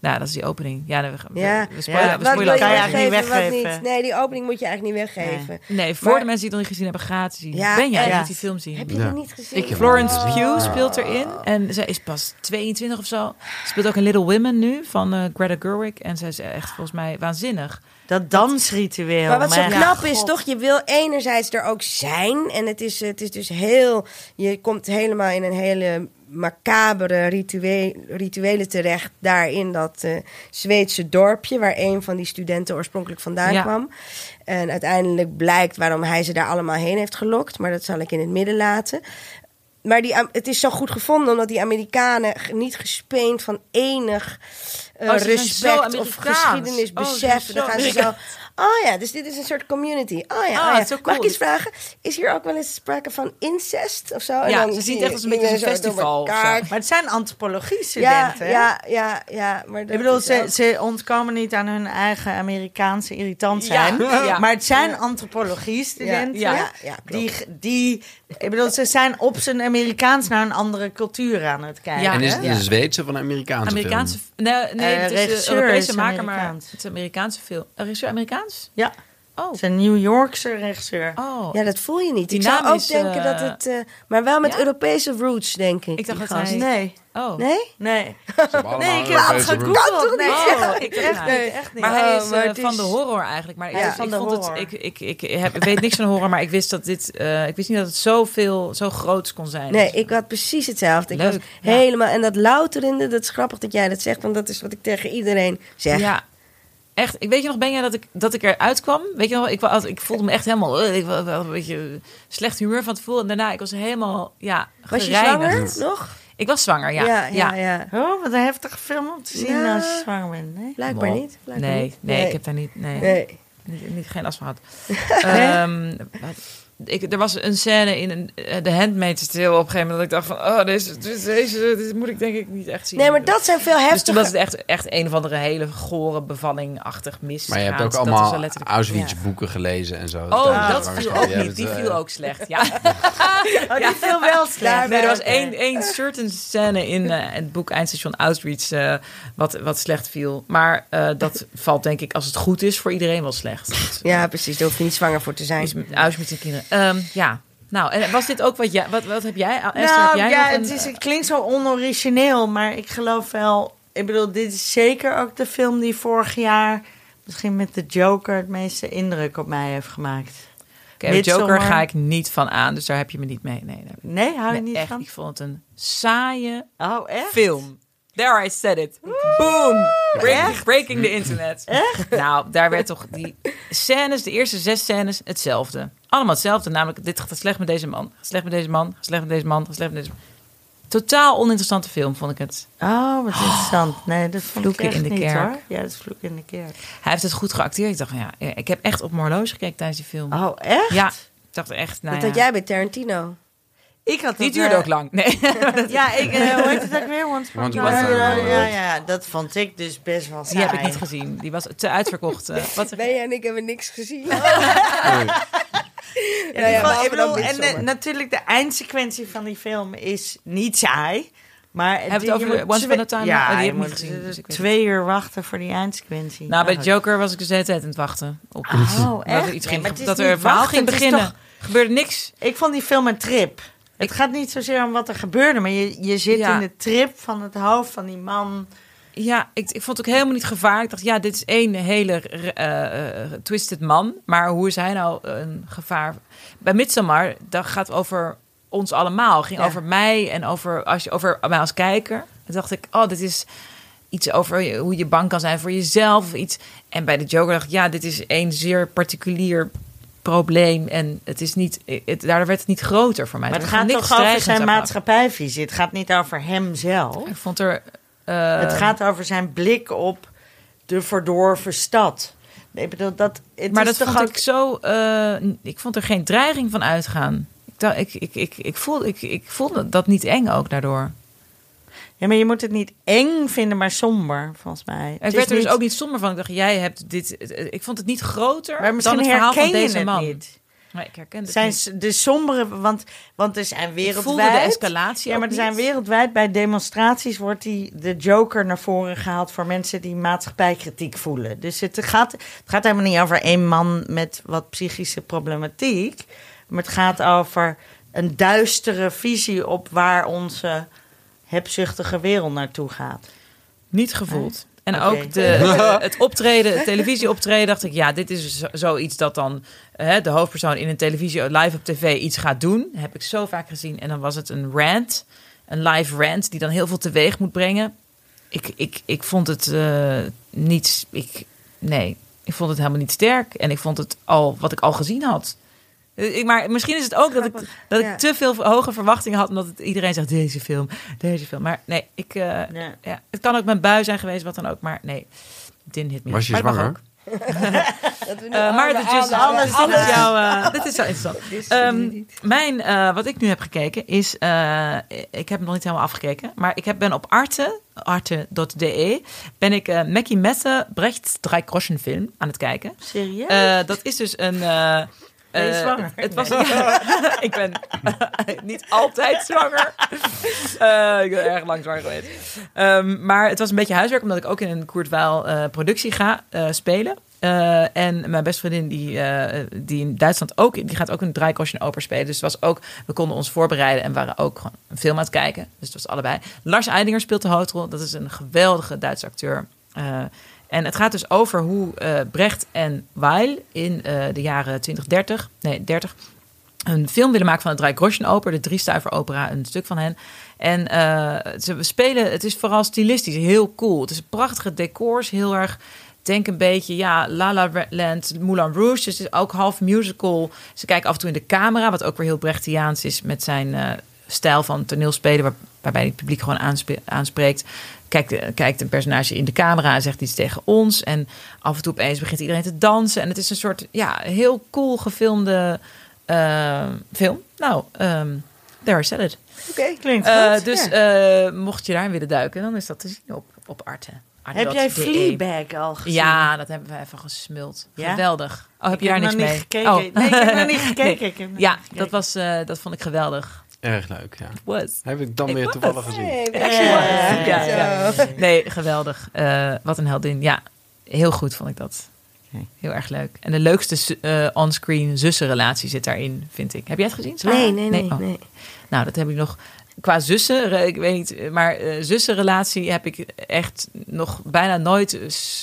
Nou, dat is die opening. Ja, we, we, Ja, we spoilen, Ja, we spoilen kan je eigenlijk weggeven, niet wat weggeven. niet? Nee, die opening moet je eigenlijk niet weggeven. Nee, voor Maar- de mensen die het nog niet gezien hebben, gaat zien. Ja, ben jij? moet die film zien. Heb je Ja. die niet gezien? Ik Florence Oh. Pugh speelt erin. En zij is pas 22 of zo. Ze speelt ook in Little Women nu van eh, Greta Gerwig. En zij is echt volgens mij waanzinnig. Dat dansritueel. Maar wat zo ja, knap is, God. toch? Je wil enerzijds er ook zijn. En het is, het is dus heel... Je komt helemaal in een hele macabere ritueel, rituelen terecht. Daar in dat eh, Zweedse dorpje... waar een van die studenten oorspronkelijk vandaan Ja. kwam. En uiteindelijk blijkt waarom hij ze daar allemaal heen heeft gelokt. Maar dat zal ik in het midden laten. Maar die, het is zo goed gevonden omdat die Amerikanen niet gespeend van enig eh, Oh, respect of geschiedenis Oh, beseffen. zijn Dan gaan ze zo. Oh ja, dus dit is een soort community. Oh ja, Ah, oh ja. zo Mag cool. ik iets vragen? Is hier ook wel eens sprake van incest of zo? En Ja, dan ze zie zien het je echt als een beetje een festival of elkaar. zo. Maar het zijn Ja, antropologie-studenten. hè? ja, ja, ja. Maar dat Ik bedoel, ze, ook- ze ontkomen niet aan hun eigen Amerikaanse irritant Ja, zijn. ja. Maar het zijn antropologie-studenten. Ja, ja, ja, klopt. die, die, ik bedoel, ze zijn op zijn Amerikaans naar een andere cultuur aan het kijken. Ja. En is het een Zweedse of een Amerikaanse, Amerikaanse... film? Nee, nee Eh, het is regisseur een Europese is maker, maar het is een Amerikaanse film. Regisseur Amerikaans? Ja, Oh. het is een New Yorkse regisseur. Oh, Ja, dat voel je niet. Die ik zou ook is, denken eh, dat het... eh, maar wel met ja? Europese roots, denk ik. Ik dacht dat hij-. Nee, oh. Nee? nee. Nee, ik heb het gegoogeld. Nee, Oh, echt, ik echt, niet, echt niet. Maar hij is Oh, maar eh, het van de horror eigenlijk. Maar Hij ik, is van ik de vond horror. het. Ik, ik, ik, heb, ik weet niks van horror, maar ik wist dat dit. eh, ik wist niet dat het zoveel, zo groots kon zijn. Nee, ik had precies hetzelfde. Ik Leuk, was ja. helemaal... En dat louterende, dat is grappig dat jij dat zegt. Want dat is wat ik tegen iedereen zeg. Ja. Echt, ik weet je nog, ben jij dat ik, dat ik eruit kwam? Weet je nog, ik, was, ik voelde me echt helemaal, eh, ik was wel een beetje slecht humeur van het voelen. En daarna, ik was helemaal, ja, Was je zwanger nog? Ik was zwanger, ja. ja, ja. ja. Oh, wat een heftige film om te zien Ja. als je zwanger bent. Nee? Blijkbaar Mol. niet. Blijkbaar Nee, niet. nee, ik heb daar niet, nee, Nee. Niet, niet, geen last van gehad. Ehm, wat- ik, er was een scène in een, eh, The Handmaid's Tale op een gegeven moment dat ik dacht van, oh, deze, deze, deze, dit moet ik denk ik niet echt zien. Nee, maar dat zijn veel Dus toen heftige... was het echt, echt een of andere hele gore bevalling-achtig mis. Maar je hebt ook Dat was allemaal letterlijk- Auschwitz-boeken gelezen en zo. Oh, dat de viel ook niet. dat, Die eh, viel ook slecht, ja. Oh, die viel wel slecht. Nee, er was één, één certain scène in eh, het boek Eindstation Auschwitz eh, wat, wat slecht viel. Maar eh, dat valt denk ik, als het goed is, voor iedereen wel slecht. Ja, precies. Daar hoef je niet zwanger voor te zijn. Dus met Auschwitz en kinderen. Ehm, ja, nou, en was dit ook wat jij... Wat, wat heb jij, Esther, heb Nou jij ja, een, het, is, het klinkt zo onorigineel, maar ik geloof wel... Ik bedoel, dit is zeker ook de film die vorig jaar... misschien met de Joker het meeste indruk op mij heeft gemaakt. Oké, de Joker ga ik niet van aan, dus daar heb je me niet mee. Nee, nee. Nee, hou je Nee, niet echt, van? ik vond het een saaie Oh, echt? film. There, I said it. Boom. Break- breaking the internet. Echt? Nou, daar werd toch die scènes, de eerste zes scènes, hetzelfde. Allemaal hetzelfde. Namelijk, dit gaat slecht met deze man. Slecht met deze man. Slecht met deze man. Slecht met deze man. Totaal oninteressante film, vond ik het. Oh, wat interessant. Nee, dat vond ik Vloeken echt in de niet, kerk. hoor. Ja, dat is vloeken in de kerk. Hij heeft het goed geacteerd. Ik dacht van ja, ik heb echt op mijn horloge gekeken tijdens die film. Oh, echt? Ja, ik dacht echt, nou dat ja. had jij bij Tarantino. Ik had Die dat, duurde eh, ook lang. Nee. Ja, ik, eh, hoe heet het ook weer? Ja, ja, ja, dat vond ik dus best wel Die saai. heb ik niet gezien. Die was te uitverkocht. eh. Wat Ben jij en ik hebben niks gezien. Ja, Nou ja, ik bedoel, en natuurlijk, de eindsequentie van die film is niet saai. Maar Hebben we die- het je over Once Upon a twee- Time? Ja, Oh, die je heb ik niet moet gezien, dus ik weet twee uur wachten voor die eindsequentie. Nou, bij Ja. Joker was ik dus de hele tijd aan het wachten. Op Oh, dat echt? er, iets Nee, ging, maar het is dat er een verhaal ging beginnen. toch- Gebeurde niks. Ik vond die film een trip. Het gaat niet zozeer om wat er gebeurde, maar je, je zit Ja. in de trip van het hoofd van die man. Ja, ik, ik vond het ook helemaal niet gevaarlijk. Ik dacht, ja, dit is één hele eh, eh, twisted man. Maar hoe is hij nou een gevaar? Bij Midsommar, dat gaat over ons allemaal. ging Ja. over mij en over, als je, over mij als kijker. Toen dacht ik, oh, dit is iets over hoe je bang kan zijn voor jezelf. Of iets. En bij de Joker dacht ik, ja, dit is één zeer particulier probleem. En het is niet, het, daar werd het niet groter voor mij. Maar het gaat toch over zijn maatschappijvisie. Het gaat niet over hemzelf. Ik vond er... eh, het gaat over zijn blik op de verdorven stad. Ik bedoel, dat, het maar is dat vond ook- ik zo. eh, ik vond er geen dreiging van uitgaan. Ik, ik, ik, ik, ik, voel, ik, ik voelde dat niet eng ook daardoor. Ja, maar je moet het niet eng vinden, maar somber, volgens mij. Het ik werd er dus ook niet somber van. Ik dacht, jij hebt dit. Ik vond het niet groter Maar dan het verhaal van deze man. niet. Maar ik herken het zijn niet. de sombere, want, want er zijn wereldwijd... de escalatie Ja, maar er zijn niet. wereldwijd bij demonstraties wordt die de Joker naar voren gehaald voor mensen die maatschappijkritiek voelen. Dus het gaat, het gaat helemaal niet over één man met wat psychische problematiek, maar het gaat over een duistere visie op waar onze hebzuchtige wereld naartoe gaat. Niet gevoeld. En ook de, de- het optreden, het televisieoptreden, dacht ik, ja, dit is zo- zoiets dat dan hè, de hoofdpersoon in een televisie live op tv iets gaat doen. heb ik zo vaak gezien. En dan was het een rant, een live rant, die dan heel veel teweeg moet brengen. Ik, ik, ik vond het eh, niet, ik, nee, ik vond het helemaal niet sterk. En ik vond het al wat ik al gezien had. Eh, Ik, maar misschien is het ook dat ik, dat ik Ja. te veel hoge verwachtingen had, omdat het, iedereen zegt deze film, deze film. Maar nee, ik, eh, Ja. ja, het kan ook mijn bui zijn geweest, wat dan ook. Maar nee, didn't hit me. Was je maar het mag zwanger? Eh, maar dit is aandacht- alles, dit is jouw, eh, dit is zo interessant. Ehm, mijn, eh, wat ik nu heb gekeken is, eh, ik heb hem nog niet helemaal afgekeken, maar ik heb, ben op Arte, arte.de, ben ik eh Mackie Messe Brechts Drei Groschen film aan het kijken. Serieus? Eh, dat is dus een. Eh, Ben je eh, zwanger? Het was, ja, ik ben niet altijd zwanger. Eh, ik ben erg lang zwanger geweest. Ehm, maar het was een beetje huiswerk, omdat ik ook in een Weill eh, productie ga eh, spelen. Eh, en mijn beste vriendin, die, eh, die in Duitsland ook, die gaat ook een draaikostje oper spelen. Dus het was ook, we konden ons voorbereiden en waren ook gewoon een film aan het kijken. Dus het was allebei. Lars Eidinger speelt de hoofdrol. Dat is een geweldige Duitse acteur. En het gaat dus over hoe eh, Brecht en Weil in eh, de jaren 2030, nee 30, een film willen maken van het Dreigroschenoper, de Driestuiver opera, een stuk van hen. En eh, ze spelen, het is vooral stilistisch heel cool. Het is prachtige decors, heel erg, denk een beetje, ja, La La Land, Moulin Rouge. Dus het is ook half musical. Ze kijken af en toe in de camera, wat ook weer heel Brechtiaans is met zijn stijl van toneelspelen, waar, waarbij het publiek gewoon aanspreekt. Kijkt, eh, kijkt een personage in de camera en zegt iets tegen ons. En af en toe opeens begint iedereen te dansen. En het is een soort, ja, heel cool gefilmde eh, film. Nou, ehm there I said it. Oké. Klinkt Eh, goed. dus ja. mocht je daarin willen duiken, dan is dat te zien op, op Arte. Heb jij Arte.de. Fleabag al gezien? Ja, dat hebben we even gesmuld. Ja? Geweldig. Oh, heb Ik je daar niks mee? niet gekeken. Oh. Nee, ik heb nog niet gekeken. Nee. Ja, dat, was, dat vond ik geweldig. Erg leuk, ja. Was. Heb ik dan weer was. toevallig gezien. Hey, Ja, ja. Nee, geweldig. Eh, wat een heldin. Ja, heel goed vond ik dat. Oké. Heel erg leuk. En de leukste eh, onscreen zussenrelatie zit daarin, vind ik. Heb jij het gezien? Sarah? Nee, nee, nee. Oh. nee. Nou, dat heb ik nog qua zussen, ik weet niet, maar eh, zussenrelatie heb ik echt nog bijna nooit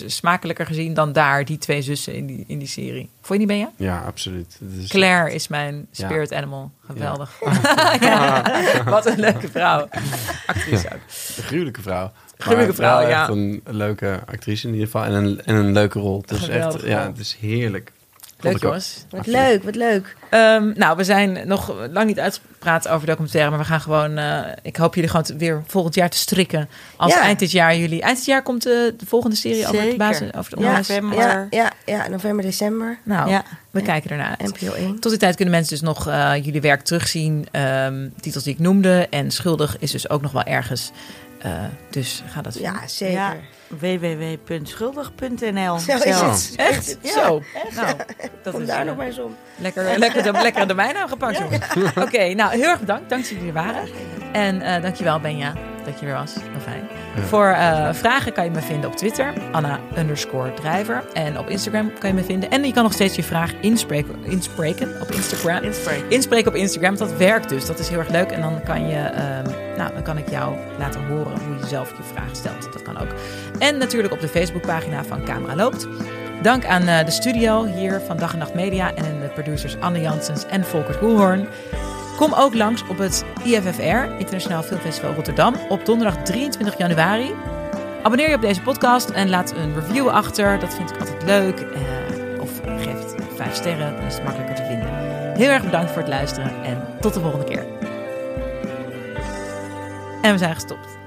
smakelijker gezien dan daar, die twee zussen in die, in die serie. Vond je niet, Benja? Ja, absoluut. Is- Claire is mijn Ja. spirit animal. Geweldig. Ja. Wat een leuke vrouw. Actrice ook. Een gruwelijke vrouw. Gruwelijke vrouw, ja. echt een leuke actrice in ieder geval. En een, en een leuke rol. Het is Geweldig echt, ja, het is heerlijk. Leuk jongens. Wat leuk, wat leuk. Ehm, nou, we zijn nog lang niet uitgepraat over documentaire, maar we gaan gewoon. eh, ik hoop jullie gewoon te- weer volgend jaar te strikken. Als Ja. eind dit jaar jullie. Eind dit jaar komt de, de volgende serie over de Zeker. basis over de Ja, november. Ja, ja, ja, november, december. Nou, Ja. we kijken ernaar uit. NPO 1. Tot die tijd kunnen mensen dus nog eh, jullie werk terugzien. Ehm, titels die ik noemde. En Schuldig is dus ook nog wel ergens. Eh, dus ga dat vinden. Ja, zeker. Www.schuldig.nl. Zo is het. Echt? Ja. Zo. Nou, dat Kom is daar eh, nog maar eens om. lekker, lekker, de, lekker de jongens. Oké, nou heel erg bedankt. Dank dat jullie er waren. En eh dankjewel, Benja, dat je er was. Heel fijn. Voor eh, vragen kan je me vinden op Twitter, Anna underscore drijver. En op Instagram kan je me vinden. En je kan nog steeds je vraag inspreken, inspreken op Instagram. Inspreken. Inspreken op Instagram, dat werkt dus. Dat is heel erg leuk. En dan kan, je, ehm, nou, dan kan ik jou laten horen hoe je zelf je vraag stelt. Dat kan ook. En natuurlijk op de Facebookpagina van Camera Loopt. Dank aan eh, de studio hier van Dag en Nacht Media en de producers Anne Janssens en Volkert Koelhoorn. Kom ook langs op het IFFR, Internationaal Filmfestival Rotterdam, op donderdag 23 januari. Abonneer je op deze podcast en laat een review achter. Dat vind ik altijd leuk. Eh, of geef het 5 sterren, dan is het makkelijker te vinden. Heel erg bedankt voor het luisteren en tot de volgende keer. En we zijn gestopt.